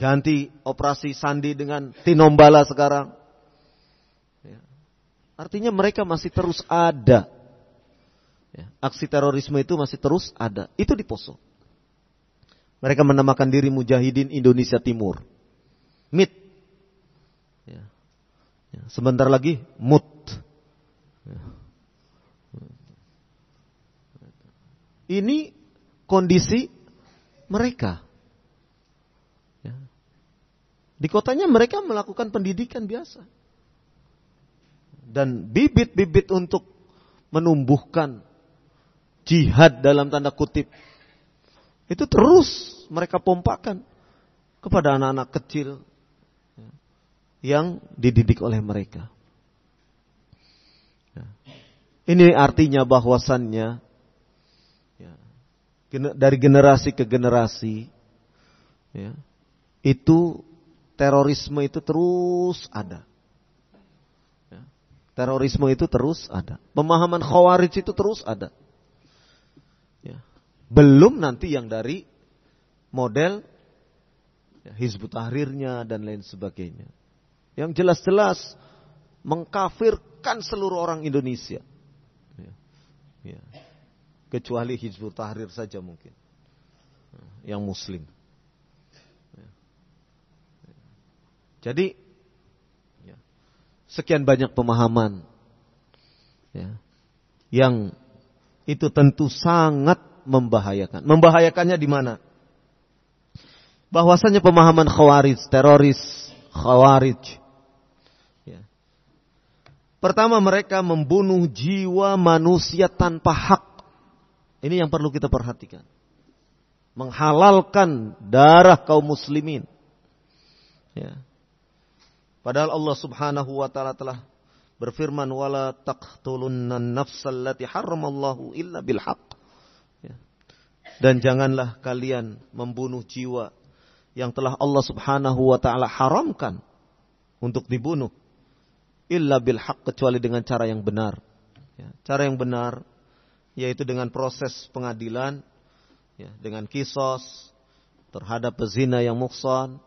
Ganti operasi sandi dengan tinombala sekarang. Ya. Artinya mereka masih terus ada. Ya. Aksi terorisme itu masih terus ada. Itu di Poso. Mereka menamakan diri Mujahidin Indonesia Timur. MIT. Ya. Ya. Sebentar lagi MUT. Ya. Ini kondisi mereka. Ya. Di kotanya mereka melakukan pendidikan biasa. Dan bibit-bibit untuk menumbuhkan jihad dalam tanda kutip itu terus mereka pompakan kepada anak-anak kecil yang dididik oleh mereka. Ini artinya bahwasannya ya, dari generasi ke generasi ya, itu terorisme itu terus ada. Ya, terorisme itu terus ada. Pemahaman khawarij itu terus ada. Belum nanti yang dari model ya, Hizbut Tahrirnya dan lain sebagainya. Yang jelas-jelas mengkafirkan seluruh orang Indonesia. Ya, ya. Kecuali Hizbut Tahrir saja mungkin. Yang muslim. Jadi ya, sekian banyak pemahaman ya, yang itu tentu sangat membahayakan. Membahayakannya di mana? Bahwasanya pemahaman khawarij, teroris, khawarij. Ya. Pertama mereka membunuh jiwa manusia tanpa hak. Ini yang perlu kita perhatikan. Menghalalkan darah kaum muslimin. Ya. Padahal Allah Subhanahu wa taala telah berfirman wala taqtulunna nafsal lati harramallahu illa bil haqq. Dan janganlah kalian membunuh jiwa yang telah Allah Subhanahu wa taala haramkan untuk dibunuh illa bil haq kecuali dengan cara yang benar. Ya, cara yang benar yaitu dengan proses pengadilan ya, dengan kisos terhadap pezina yang muksan,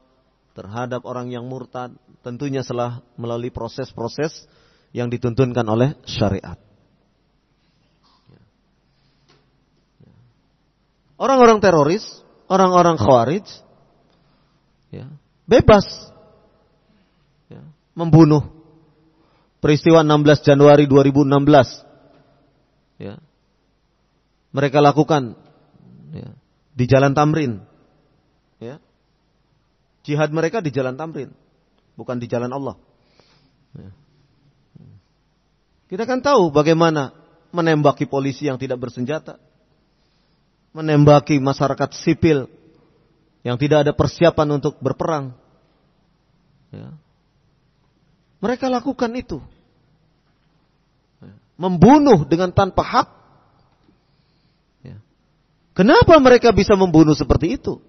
terhadap orang yang murtad, tentunya setelah melalui proses-proses yang dituntunkan oleh syariat. Orang-orang teroris, orang-orang khawarij, ya, bebas ya, membunuh. Peristiwa 16 Januari 2016, ya, mereka lakukan ya, di Jalan Tamrin. Ya. Jihad mereka di Jalan Tamrin, bukan di Jalan Allah. Ya. Kita kan tahu bagaimana menembaki polisi yang tidak bersenjata menembaki masyarakat sipil yang tidak ada persiapan untuk berperang. Ya. Mereka lakukan itu. Ya. Membunuh dengan tanpa hak. Ya. Kenapa mereka bisa membunuh seperti itu?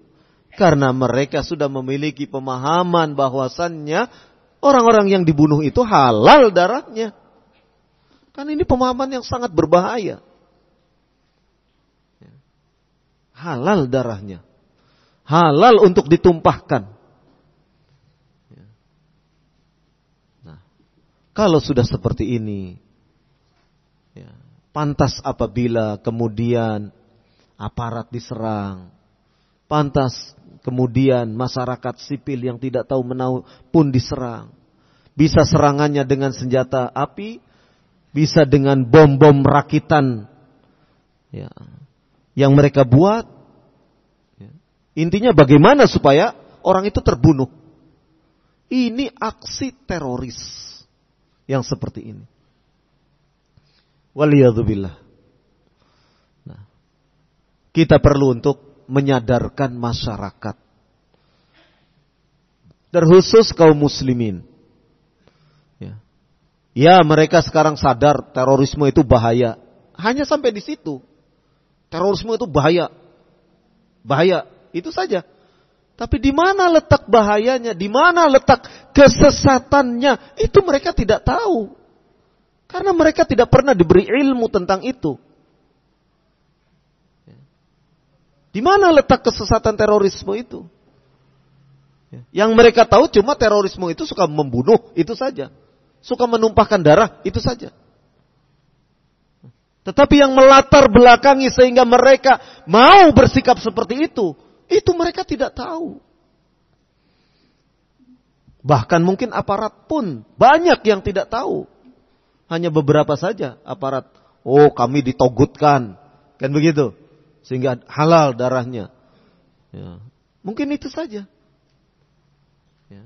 Karena mereka sudah memiliki pemahaman bahwasannya orang-orang yang dibunuh itu halal darahnya. Kan ini pemahaman yang sangat berbahaya. halal darahnya. Halal untuk ditumpahkan. Ya. Nah, kalau sudah seperti ini, ya, pantas apabila kemudian aparat diserang, pantas kemudian masyarakat sipil yang tidak tahu menahu pun diserang. Bisa serangannya dengan senjata api, bisa dengan bom-bom rakitan ya, yang mereka buat. Ya. Intinya bagaimana supaya orang itu terbunuh. Ini aksi teroris yang seperti ini. Waliyadzubillah. Kita perlu untuk menyadarkan masyarakat. Terkhusus kaum muslimin. Ya. ya mereka sekarang sadar terorisme itu bahaya. hanya sampai di situ. Terorisme itu bahaya. Bahaya, itu saja. Tapi di mana letak bahayanya, di mana letak kesesatannya, itu mereka tidak tahu. Karena mereka tidak pernah diberi ilmu tentang itu. Di mana letak kesesatan terorisme itu? Yang mereka tahu cuma terorisme itu suka membunuh, itu saja. Suka menumpahkan darah, itu saja. Tetapi yang melatar belakangi sehingga mereka mau bersikap seperti itu, itu mereka tidak tahu. Bahkan mungkin aparat pun banyak yang tidak tahu. Hanya beberapa saja aparat. Oh kami ditogutkan. Kan begitu. Sehingga halal darahnya. Ya. Mungkin itu saja. Ya.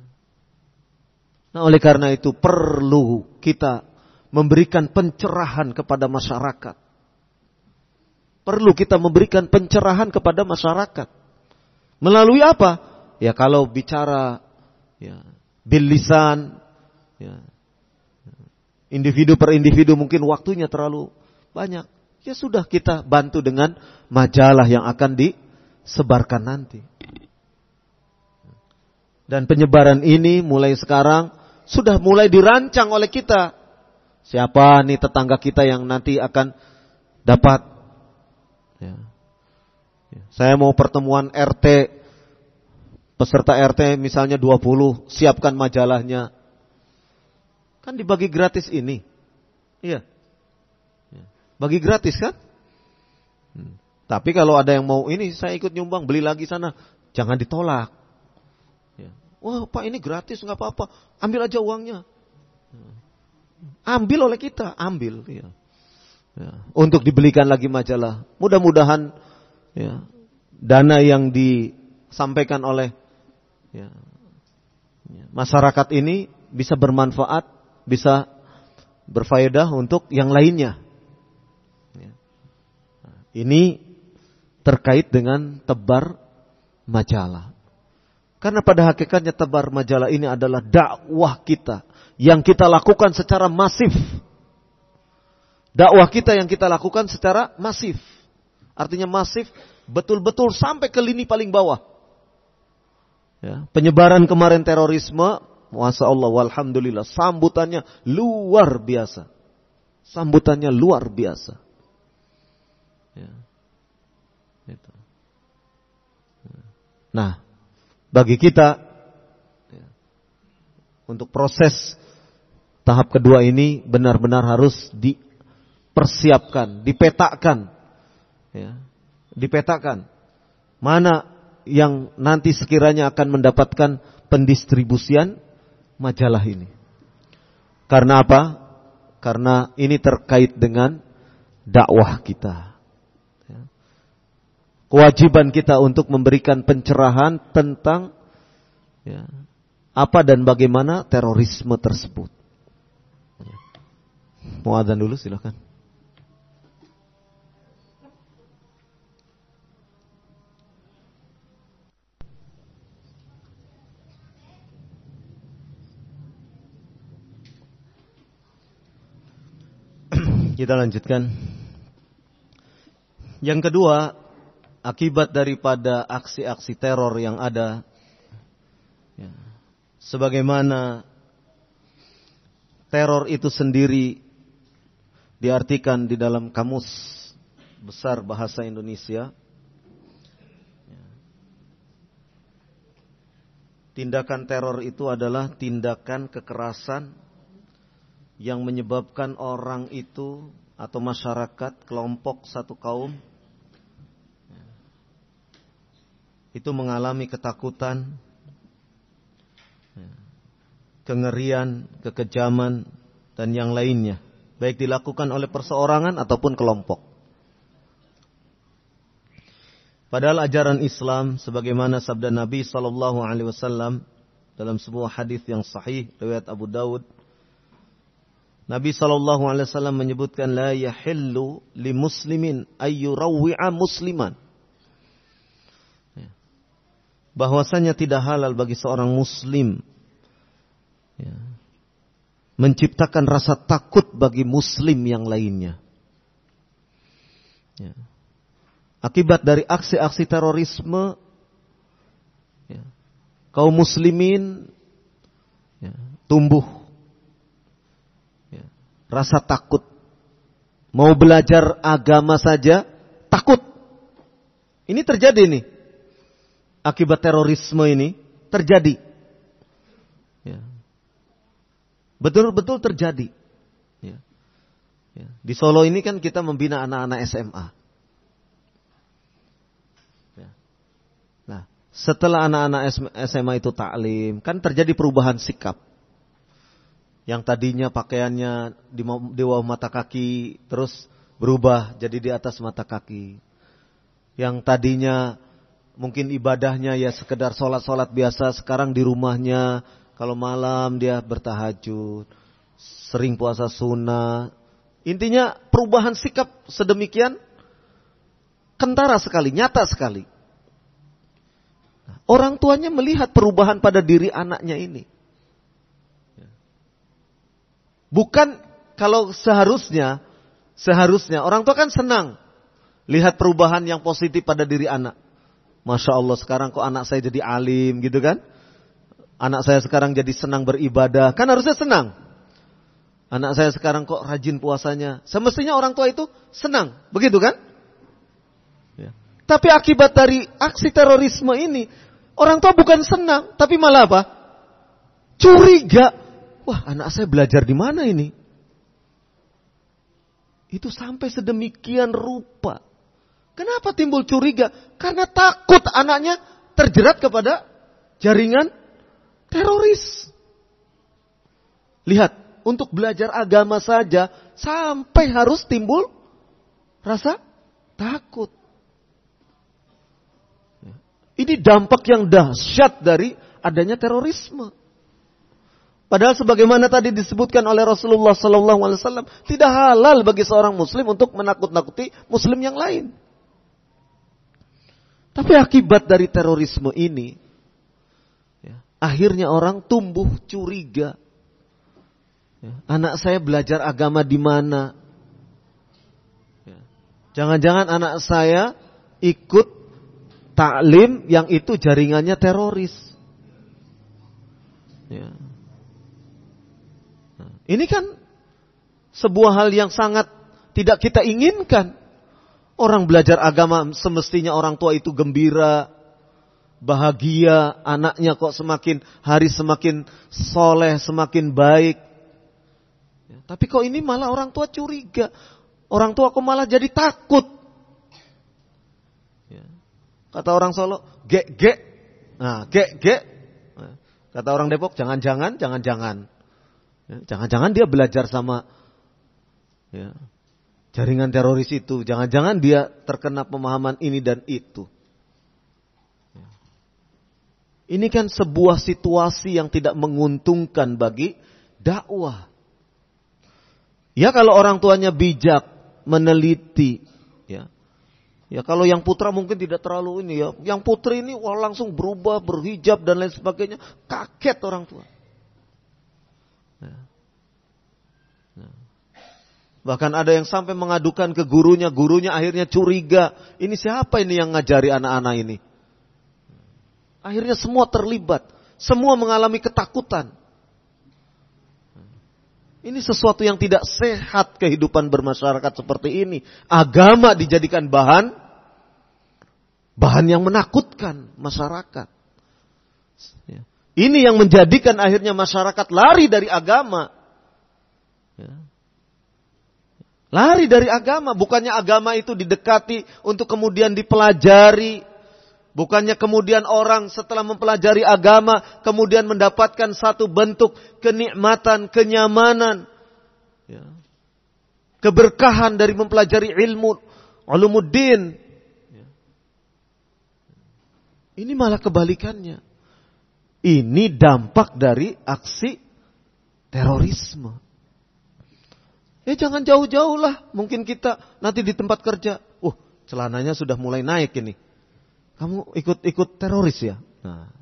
Nah oleh karena itu perlu kita memberikan pencerahan kepada masyarakat. Perlu kita memberikan pencerahan kepada masyarakat. Melalui apa? Ya kalau bicara ya, bilisan, ya, individu per individu mungkin waktunya terlalu banyak. Ya sudah kita bantu dengan majalah yang akan disebarkan nanti. Dan penyebaran ini mulai sekarang sudah mulai dirancang oleh kita. Siapa nih tetangga kita yang nanti akan dapat? Ya. ya. Saya mau pertemuan RT, peserta RT misalnya 20, siapkan majalahnya. Kan dibagi gratis ini. Iya. Bagi gratis kan? Hmm. Tapi kalau ada yang mau ini saya ikut nyumbang beli lagi sana, jangan ditolak. Ya. Wah pak ini gratis nggak apa-apa, ambil aja uangnya. Ya ambil oleh kita, ambil. Ya. Ya. Untuk dibelikan lagi majalah. Mudah-mudahan ya, dana yang disampaikan oleh ya, ya, masyarakat ini bisa bermanfaat, bisa berfaedah untuk yang lainnya. Ini terkait dengan tebar majalah. Karena pada hakikatnya tebar majalah ini adalah dakwah kita yang kita lakukan secara masif. Dakwah kita yang kita lakukan secara masif. Artinya masif betul-betul sampai ke lini paling bawah. Ya, penyebaran kemarin terorisme, Masya Allah, walhamdulillah, sambutannya luar biasa. Sambutannya luar biasa. Ya. Itu. Nah, bagi kita, ya, untuk proses tahap kedua ini benar-benar harus dipersiapkan, dipetakan. Ya, dipetakan. Mana yang nanti sekiranya akan mendapatkan pendistribusian majalah ini. Karena apa? Karena ini terkait dengan dakwah kita. Ya. Kewajiban kita untuk memberikan pencerahan tentang ya, apa dan bagaimana terorisme tersebut. Mau adzan dulu silahkan. Kita lanjutkan. Yang kedua, akibat daripada aksi-aksi teror yang ada, ya, sebagaimana teror itu sendiri diartikan di dalam kamus besar bahasa Indonesia. Tindakan teror itu adalah tindakan kekerasan yang menyebabkan orang itu atau masyarakat, kelompok satu kaum itu mengalami ketakutan, kengerian, kekejaman dan yang lainnya baik dilakukan oleh perseorangan ataupun kelompok. Padahal ajaran Islam sebagaimana sabda Nabi sallallahu alaihi wasallam dalam sebuah hadis yang sahih riwayat Abu Dawud Nabi sallallahu alaihi wasallam menyebutkan la yahillu li muslimin ayyurawwi'a musliman ya. Bahwasanya tidak halal bagi seorang muslim ya, menciptakan rasa takut bagi muslim yang lainnya. Ya. Akibat dari aksi-aksi terorisme, ya, kaum muslimin ya, tumbuh ya, rasa takut. Mau belajar agama saja takut. Ini terjadi nih. Akibat terorisme ini terjadi. Ya. Betul-betul terjadi. Ya. Ya. Di Solo ini kan kita membina anak-anak SMA. Ya. Nah, setelah anak-anak SMA itu taklim, kan terjadi perubahan sikap. Yang tadinya pakaiannya di, di bawah mata kaki, terus berubah jadi di atas mata kaki. Yang tadinya mungkin ibadahnya ya sekedar sholat-sholat biasa, sekarang di rumahnya kalau malam dia bertahajud, sering puasa sunnah. Intinya perubahan sikap sedemikian kentara sekali, nyata sekali. Orang tuanya melihat perubahan pada diri anaknya ini. Bukan kalau seharusnya, seharusnya orang tua kan senang lihat perubahan yang positif pada diri anak. Masya Allah sekarang kok anak saya jadi alim gitu kan. Anak saya sekarang jadi senang beribadah. Kan harusnya senang. Anak saya sekarang kok rajin puasanya. Semestinya orang tua itu senang. Begitu kan? Ya. Tapi akibat dari aksi terorisme ini. Orang tua bukan senang. Tapi malah apa? Curiga. Wah, anak saya belajar di mana ini? Itu sampai sedemikian rupa. Kenapa timbul curiga? Karena takut anaknya terjerat kepada jaringan teroris. Lihat, untuk belajar agama saja sampai harus timbul rasa takut. Ini dampak yang dahsyat dari adanya terorisme. Padahal sebagaimana tadi disebutkan oleh Rasulullah Wasallam, tidak halal bagi seorang Muslim untuk menakut-nakuti Muslim yang lain. Tapi akibat dari terorisme ini, ya, akhirnya orang tumbuh curiga. Ya, anak saya belajar agama di mana? Ya, jangan-jangan anak saya ikut taklim yang itu jaringannya teroris. Ya. Ini kan sebuah hal yang sangat tidak kita inginkan. Orang belajar agama semestinya orang tua itu gembira, bahagia, anaknya kok semakin hari semakin soleh, semakin baik. Ya, tapi kok ini malah orang tua curiga. Orang tua kok malah jadi takut. Ya. Kata orang Solo, gek gek. Nah, gek gek. Nah, kata orang Depok, jangan-jangan, jangan-jangan. Ya, jangan-jangan dia belajar sama ya, jaringan teroris itu. Jangan-jangan dia terkena pemahaman ini dan itu. Ini kan sebuah situasi yang tidak menguntungkan bagi dakwah. Ya kalau orang tuanya bijak, meneliti, ya. Ya kalau yang putra mungkin tidak terlalu ini ya. Yang putri ini wah langsung berubah, berhijab dan lain sebagainya. Kaget orang tua. Ya. Bahkan ada yang sampai mengadukan ke gurunya, gurunya akhirnya curiga. Ini siapa ini yang ngajari anak-anak ini? Akhirnya semua terlibat, semua mengalami ketakutan. Ini sesuatu yang tidak sehat kehidupan bermasyarakat seperti ini. Agama dijadikan bahan bahan yang menakutkan masyarakat. Ya. Ini yang menjadikan akhirnya masyarakat lari dari agama. Lari dari agama, bukannya agama itu didekati untuk kemudian dipelajari. Bukannya kemudian orang setelah mempelajari agama kemudian mendapatkan satu bentuk kenikmatan, kenyamanan. Ya. Keberkahan dari mempelajari ilmu, ulumuddin. Ya. Ini malah kebalikannya. Ini dampak dari aksi terorisme. Ya jangan jauh-jauh lah. Mungkin kita nanti di tempat kerja. Uh, celananya sudah mulai naik ini. Kamu ikut-ikut teroris ya? Nah.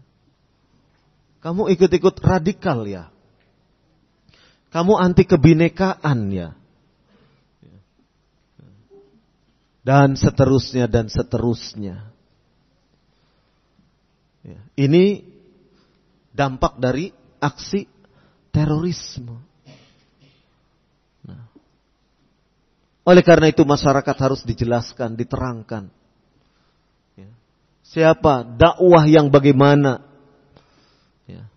Kamu ikut-ikut radikal ya? Kamu anti kebinekaan ya? dan seterusnya dan seterusnya. Ya, ini dampak dari aksi terorisme. Oleh karena itu masyarakat harus dijelaskan, diterangkan. Ya, siapa? Dakwah yang bagaimana? Ya,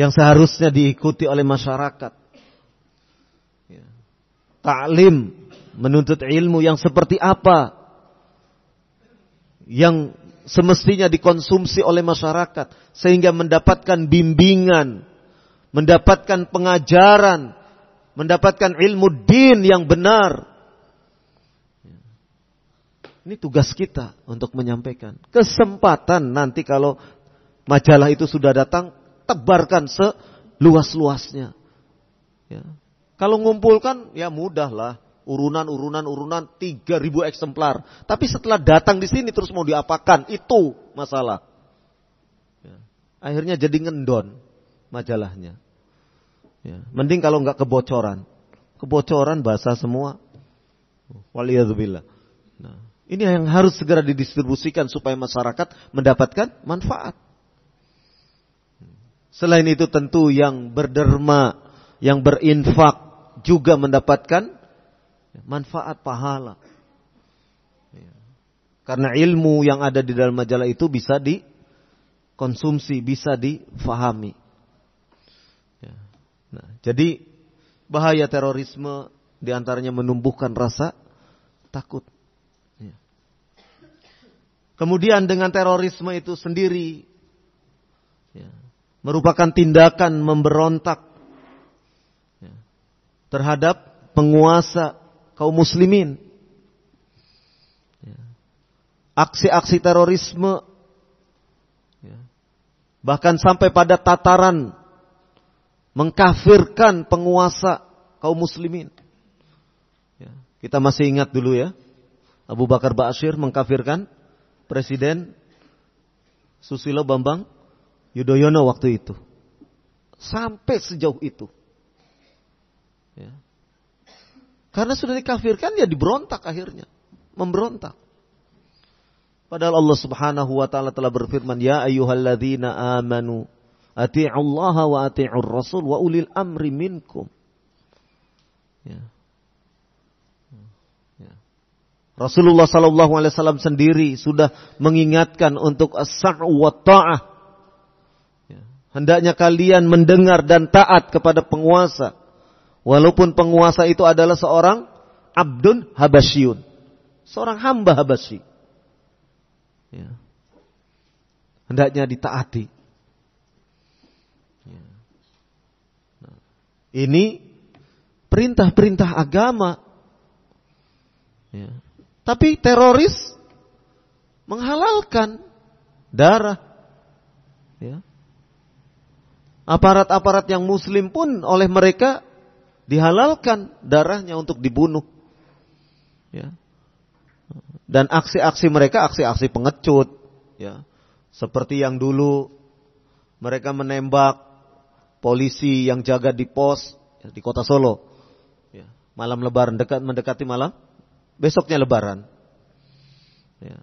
yang seharusnya diikuti oleh masyarakat. Ya, Taklim menuntut ilmu yang seperti apa? Yang semestinya dikonsumsi oleh masyarakat sehingga mendapatkan bimbingan, mendapatkan pengajaran, mendapatkan ilmu din yang benar. Ini tugas kita untuk menyampaikan. Kesempatan nanti kalau majalah itu sudah datang, tebarkan seluas-luasnya. Ya. Kalau ngumpulkan, ya mudahlah urunan, urunan, urunan, 3000 eksemplar. Tapi setelah datang di sini terus mau diapakan, itu masalah. Ya. Akhirnya jadi ngendon majalahnya. Ya. Mending kalau nggak kebocoran. Kebocoran bahasa semua. Waliyadzubillah. Nah, ini yang harus segera didistribusikan supaya masyarakat mendapatkan manfaat. Selain itu tentu yang berderma, yang berinfak juga mendapatkan manfaat pahala. Ya. Karena ilmu yang ada di dalam majalah itu bisa dikonsumsi, bisa difahami. Ya. Nah, jadi bahaya terorisme di antaranya menumbuhkan rasa takut. Ya. Kemudian dengan terorisme itu sendiri merupakan tindakan memberontak terhadap penguasa kaum muslimin. Ya. Aksi-aksi terorisme ya. bahkan sampai pada tataran mengkafirkan penguasa kaum muslimin. Ya. Kita masih ingat dulu ya, Abu Bakar Ba'asyir mengkafirkan Presiden Susilo Bambang Yudhoyono waktu itu. Sampai sejauh itu. Ya. Karena sudah dikafirkan ya diberontak akhirnya. Memberontak. Padahal Allah Subhanahu wa taala telah berfirman, "Ya ayyuhalladzina amanu Allah wa ati'ur rasul wa ulil amri minkum." Ya. ya. Rasulullah sallallahu alaihi wasallam sendiri sudah mengingatkan untuk as-sa'u wa ta'ah. Ya. Hendaknya kalian mendengar dan taat kepada penguasa Walaupun penguasa itu adalah seorang abdun habasyun. Seorang hamba habasyi. Ya. Hendaknya ditaati. Ya. Nah, ini perintah-perintah agama. Ya. Tapi teroris menghalalkan darah. Ya. Aparat-aparat yang muslim pun oleh mereka dihalalkan darahnya untuk dibunuh. Ya. Dan aksi-aksi mereka aksi-aksi pengecut, ya. Seperti yang dulu mereka menembak polisi yang jaga di pos ya, di kota Solo. Ya. Malam Lebaran dekat mendekati malam, besoknya Lebaran. Ya.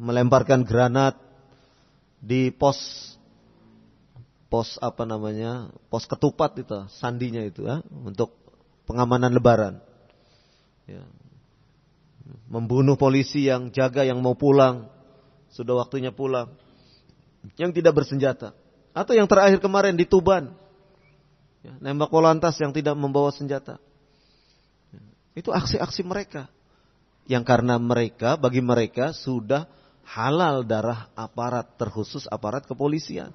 Melemparkan granat di pos pos apa namanya pos ketupat itu sandinya itu ya untuk pengamanan lebaran ya. membunuh polisi yang jaga yang mau pulang sudah waktunya pulang yang tidak bersenjata atau yang terakhir kemarin di Tuban ya, nembak polantas yang tidak membawa senjata ya. itu aksi-aksi mereka yang karena mereka bagi mereka sudah halal darah aparat terkhusus aparat kepolisian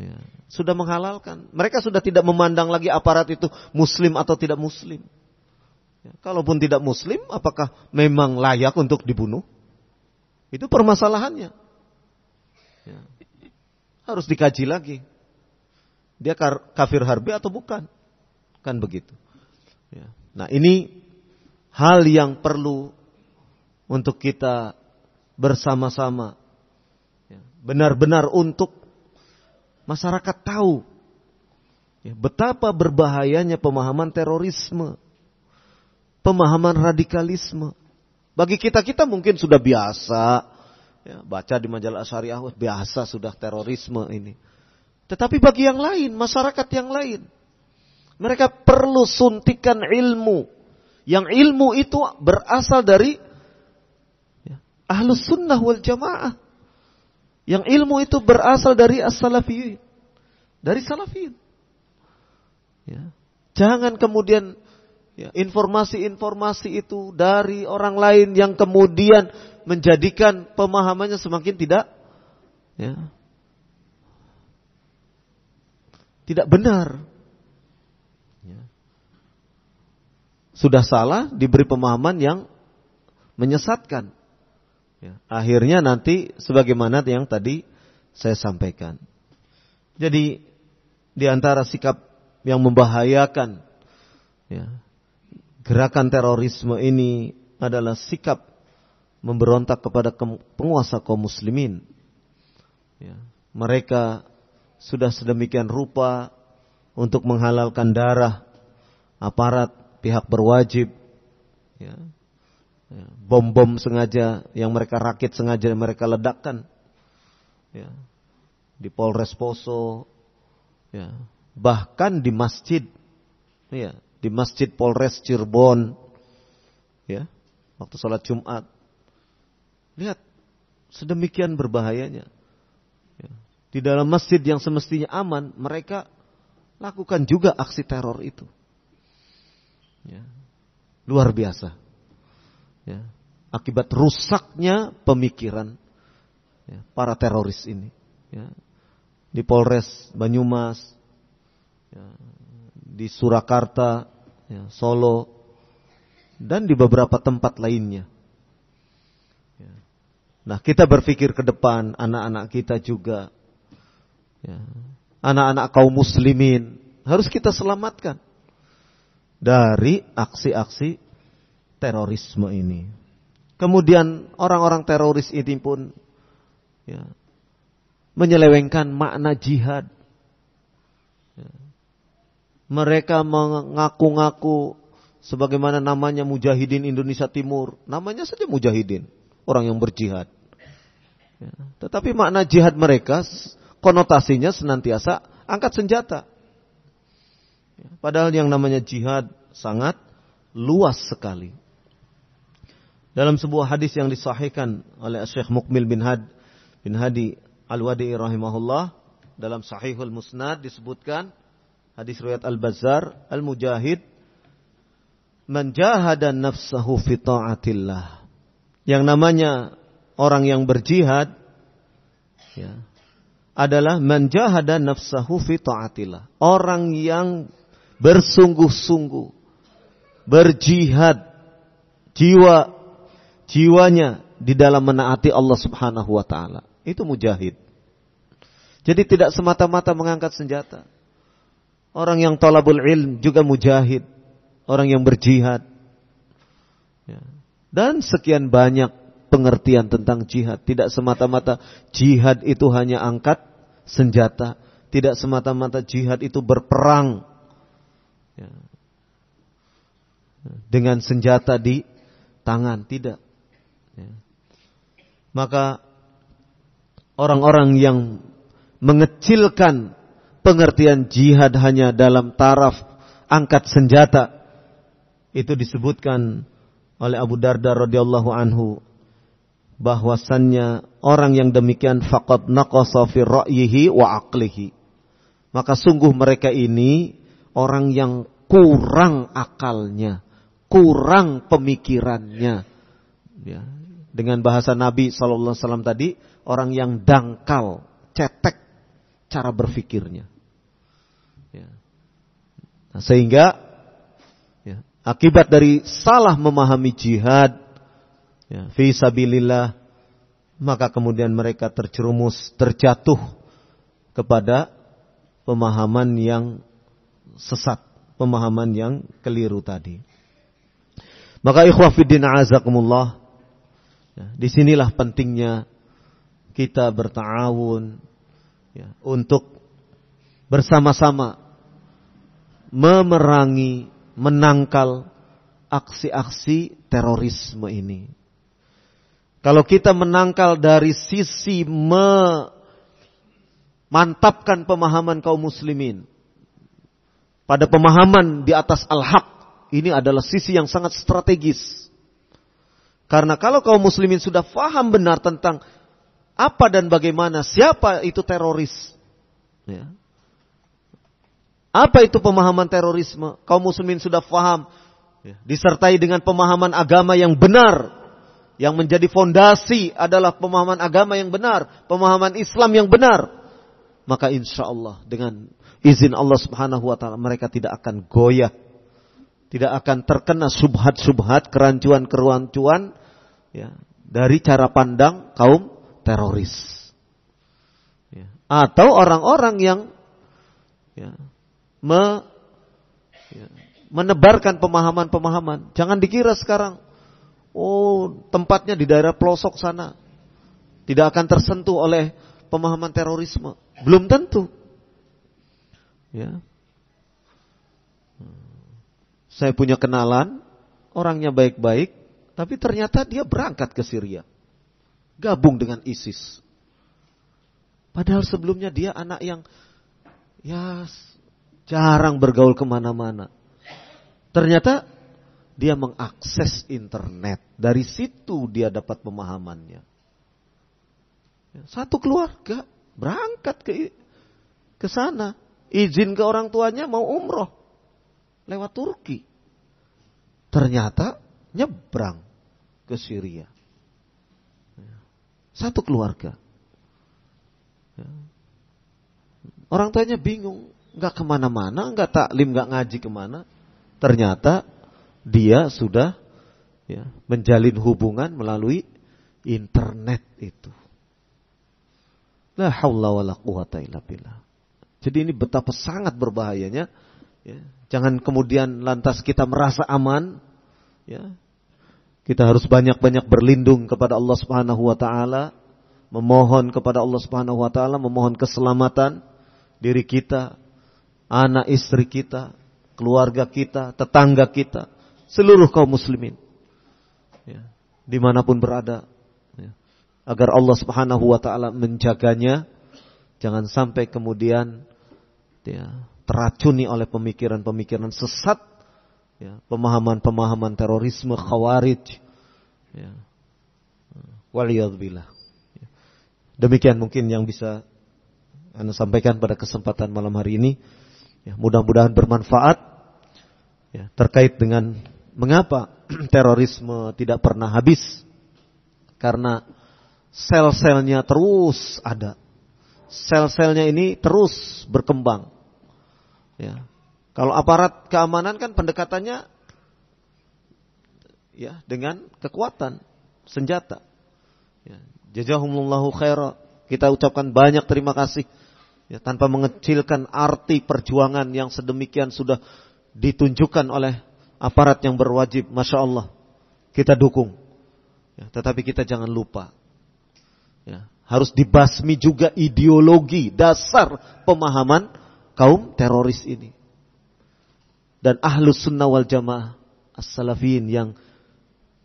Ya, sudah menghalalkan. Mereka sudah tidak memandang lagi aparat itu muslim atau tidak muslim. Ya, kalaupun tidak muslim, apakah memang layak untuk dibunuh? Itu permasalahannya. Ya, harus dikaji lagi. Dia kafir harbi atau bukan? Kan begitu. Ya. Nah ini hal yang perlu untuk kita bersama-sama ya, benar-benar untuk masyarakat tahu ya, betapa berbahayanya pemahaman terorisme. pemahaman radikalisme. Bagi kita-kita mungkin sudah biasa ya, baca di majalah syariah biasa sudah terorisme ini. Tetapi bagi yang lain, masyarakat yang lain, mereka perlu suntikan ilmu. Yang ilmu itu berasal dari ya, ahlus sunnah wal jamaah. Yang ilmu itu berasal dari as-salafiyin. Dari salafiyin. Ya. Jangan kemudian ya, informasi-informasi itu dari orang lain yang kemudian menjadikan pemahamannya semakin tidak ya, tidak benar. Ya. Sudah salah diberi pemahaman yang menyesatkan. Ya. Akhirnya nanti sebagaimana yang tadi saya sampaikan. Jadi di antara sikap yang membahayakan ya, gerakan terorisme ini adalah sikap memberontak kepada penguasa kaum muslimin. Ya, mereka sudah sedemikian rupa untuk menghalalkan darah aparat pihak berwajib. Ya, Ya, bom-bom sengaja yang mereka rakit sengaja mereka ledakkan. Ya, di Polres Poso, ya, bahkan di masjid, ya, di masjid Polres Cirebon, ya, waktu sholat Jumat. Lihat, sedemikian berbahayanya. Ya, di dalam masjid yang semestinya aman, mereka lakukan juga aksi teror itu. Ya, luar biasa ya, akibat rusaknya pemikiran ya, para teroris ini. Ya. Di Polres Banyumas, ya, di Surakarta, ya, Solo, dan di beberapa tempat lainnya. Ya. Nah, kita berpikir ke depan, anak-anak kita juga, ya, anak-anak kaum muslimin, harus kita selamatkan dari aksi-aksi terorisme ini. Kemudian orang-orang teroris ini pun ya, menyelewengkan makna jihad. Ya. Mereka mengaku-ngaku sebagaimana namanya Mujahidin Indonesia Timur. Namanya saja Mujahidin, orang yang berjihad. Ya. Tetapi makna jihad mereka konotasinya senantiasa angkat senjata. Ya. Padahal yang namanya jihad sangat luas sekali. Dalam sebuah hadis yang disahihkan oleh Syekh Mukmil bin Had bin Hadi Al-Wadi rahimahullah dalam Sahihul Musnad disebutkan hadis riwayat Al-Bazzar Al-Mujahid man jahada nafsahu fi taatillah. Yang namanya orang yang berjihad ya, adalah man jahada nafsahu fi taatillah. Orang yang bersungguh-sungguh berjihad jiwa jiwanya di dalam menaati Allah Subhanahu wa taala. Itu mujahid. Jadi tidak semata-mata mengangkat senjata. Orang yang talabul ilm juga mujahid. Orang yang berjihad. Ya. Dan sekian banyak pengertian tentang jihad. Tidak semata-mata jihad itu hanya angkat senjata. Tidak semata-mata jihad itu berperang. Ya. Dengan senjata di tangan. Tidak. Ya. Maka orang-orang yang mengecilkan pengertian jihad hanya dalam taraf angkat senjata itu disebutkan oleh Abu Darda radhiyallahu anhu bahwasannya orang yang demikian faqad naqasa fi ra'yihi wa aqlihi maka sungguh mereka ini orang yang kurang akalnya kurang pemikirannya ya dengan bahasa Nabi Shallallahu Alaihi Wasallam tadi orang yang dangkal, cetek cara berfikirnya. Ya. Nah, sehingga akibat dari salah memahami jihad, ya, visabilillah, maka kemudian mereka terjerumus, terjatuh kepada pemahaman yang sesat, pemahaman yang keliru tadi. Maka ikhwah fiddin azakumullah Ya, di sinilah pentingnya kita bertawun ya, untuk bersama-sama memerangi, menangkal aksi-aksi terorisme ini. Kalau kita menangkal dari sisi memantapkan pemahaman kaum muslimin pada pemahaman di atas al-haq, ini adalah sisi yang sangat strategis. Karena kalau kaum muslimin sudah faham benar tentang apa dan bagaimana, siapa itu teroris, ya. Apa itu pemahaman terorisme, kaum muslimin sudah faham, ya. disertai dengan pemahaman agama yang benar, yang menjadi fondasi adalah pemahaman agama yang benar, pemahaman Islam yang benar. Maka insya Allah dengan izin Allah subhanahu wa ta'ala mereka tidak akan goyah. Tidak akan terkena subhat-subhat, kerancuan-kerancuan ya, dari cara pandang kaum teroris. Ya. Atau orang-orang yang ya, me, ya, menebarkan pemahaman-pemahaman. Jangan dikira sekarang Oh, tempatnya di daerah pelosok sana. Tidak akan tersentuh oleh pemahaman terorisme. Belum tentu. Ya. Saya punya kenalan, orangnya baik-baik, tapi ternyata dia berangkat ke Syria. Gabung dengan ISIS. Padahal sebelumnya dia anak yang ya jarang bergaul ke mana-mana. Ternyata dia mengakses internet. Dari situ dia dapat pemahamannya. Satu keluarga berangkat ke ke sana, izin ke orang tuanya mau umroh lewat Turki. Ternyata nyebrang ke Syria. Satu keluarga. Orang tuanya bingung, nggak ke mana-mana, nggak taklim, nggak ngaji ke mana. Ternyata dia sudah ya, menjalin hubungan melalui internet itu. La haula wala quwata illa billah. Jadi ini betapa sangat berbahayanya. Ya. Jangan kemudian lantas kita merasa aman. Ya. Kita harus banyak-banyak berlindung kepada Allah Subhanahu wa taala, memohon kepada Allah Subhanahu wa taala, memohon keselamatan diri kita, anak istri kita, keluarga kita, tetangga kita seluruh kaum muslimin. Ya, di mana pun berada. Ya, agar Allah subhanahu wa ta'ala menjaganya. Jangan sampai kemudian ya, teracuni oleh pemikiran-pemikiran sesat. Ya, pemahaman-pemahaman terorisme, khawarij. Ya. Waliyadzubillah. Ya. Demikian mungkin yang bisa Anda sampaikan pada kesempatan malam hari ini. Ya, mudah-mudahan bermanfaat ya, terkait dengan Mengapa terorisme tidak pernah habis? Karena sel-selnya terus ada. Sel-selnya ini terus berkembang. Ya. Kalau aparat keamanan kan pendekatannya ya dengan kekuatan senjata. Ya. Jazahumullahu. Kita ucapkan banyak terima kasih ya, tanpa mengecilkan arti perjuangan yang sedemikian sudah ditunjukkan oleh aparat yang berwajib, masya Allah, kita dukung. Ya, tetapi kita jangan lupa, ya, harus dibasmi juga ideologi dasar pemahaman kaum teroris ini. Dan ahlus sunnah wal jamaah as-salafin yang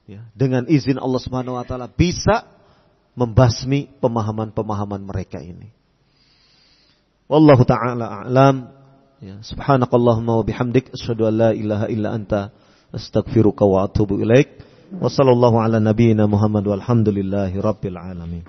ya, dengan izin Allah Subhanahu wa taala bisa membasmi pemahaman-pemahaman mereka ini. Wallahu taala a'lam. Ya, subhanakallahumma wa bihamdik asyhadu an la ilaha illa anta astaghfiruka wa atubu ilaik. Wa sallallahu ala nabiyyina Muhammad walhamdulillahi rabbil alamin.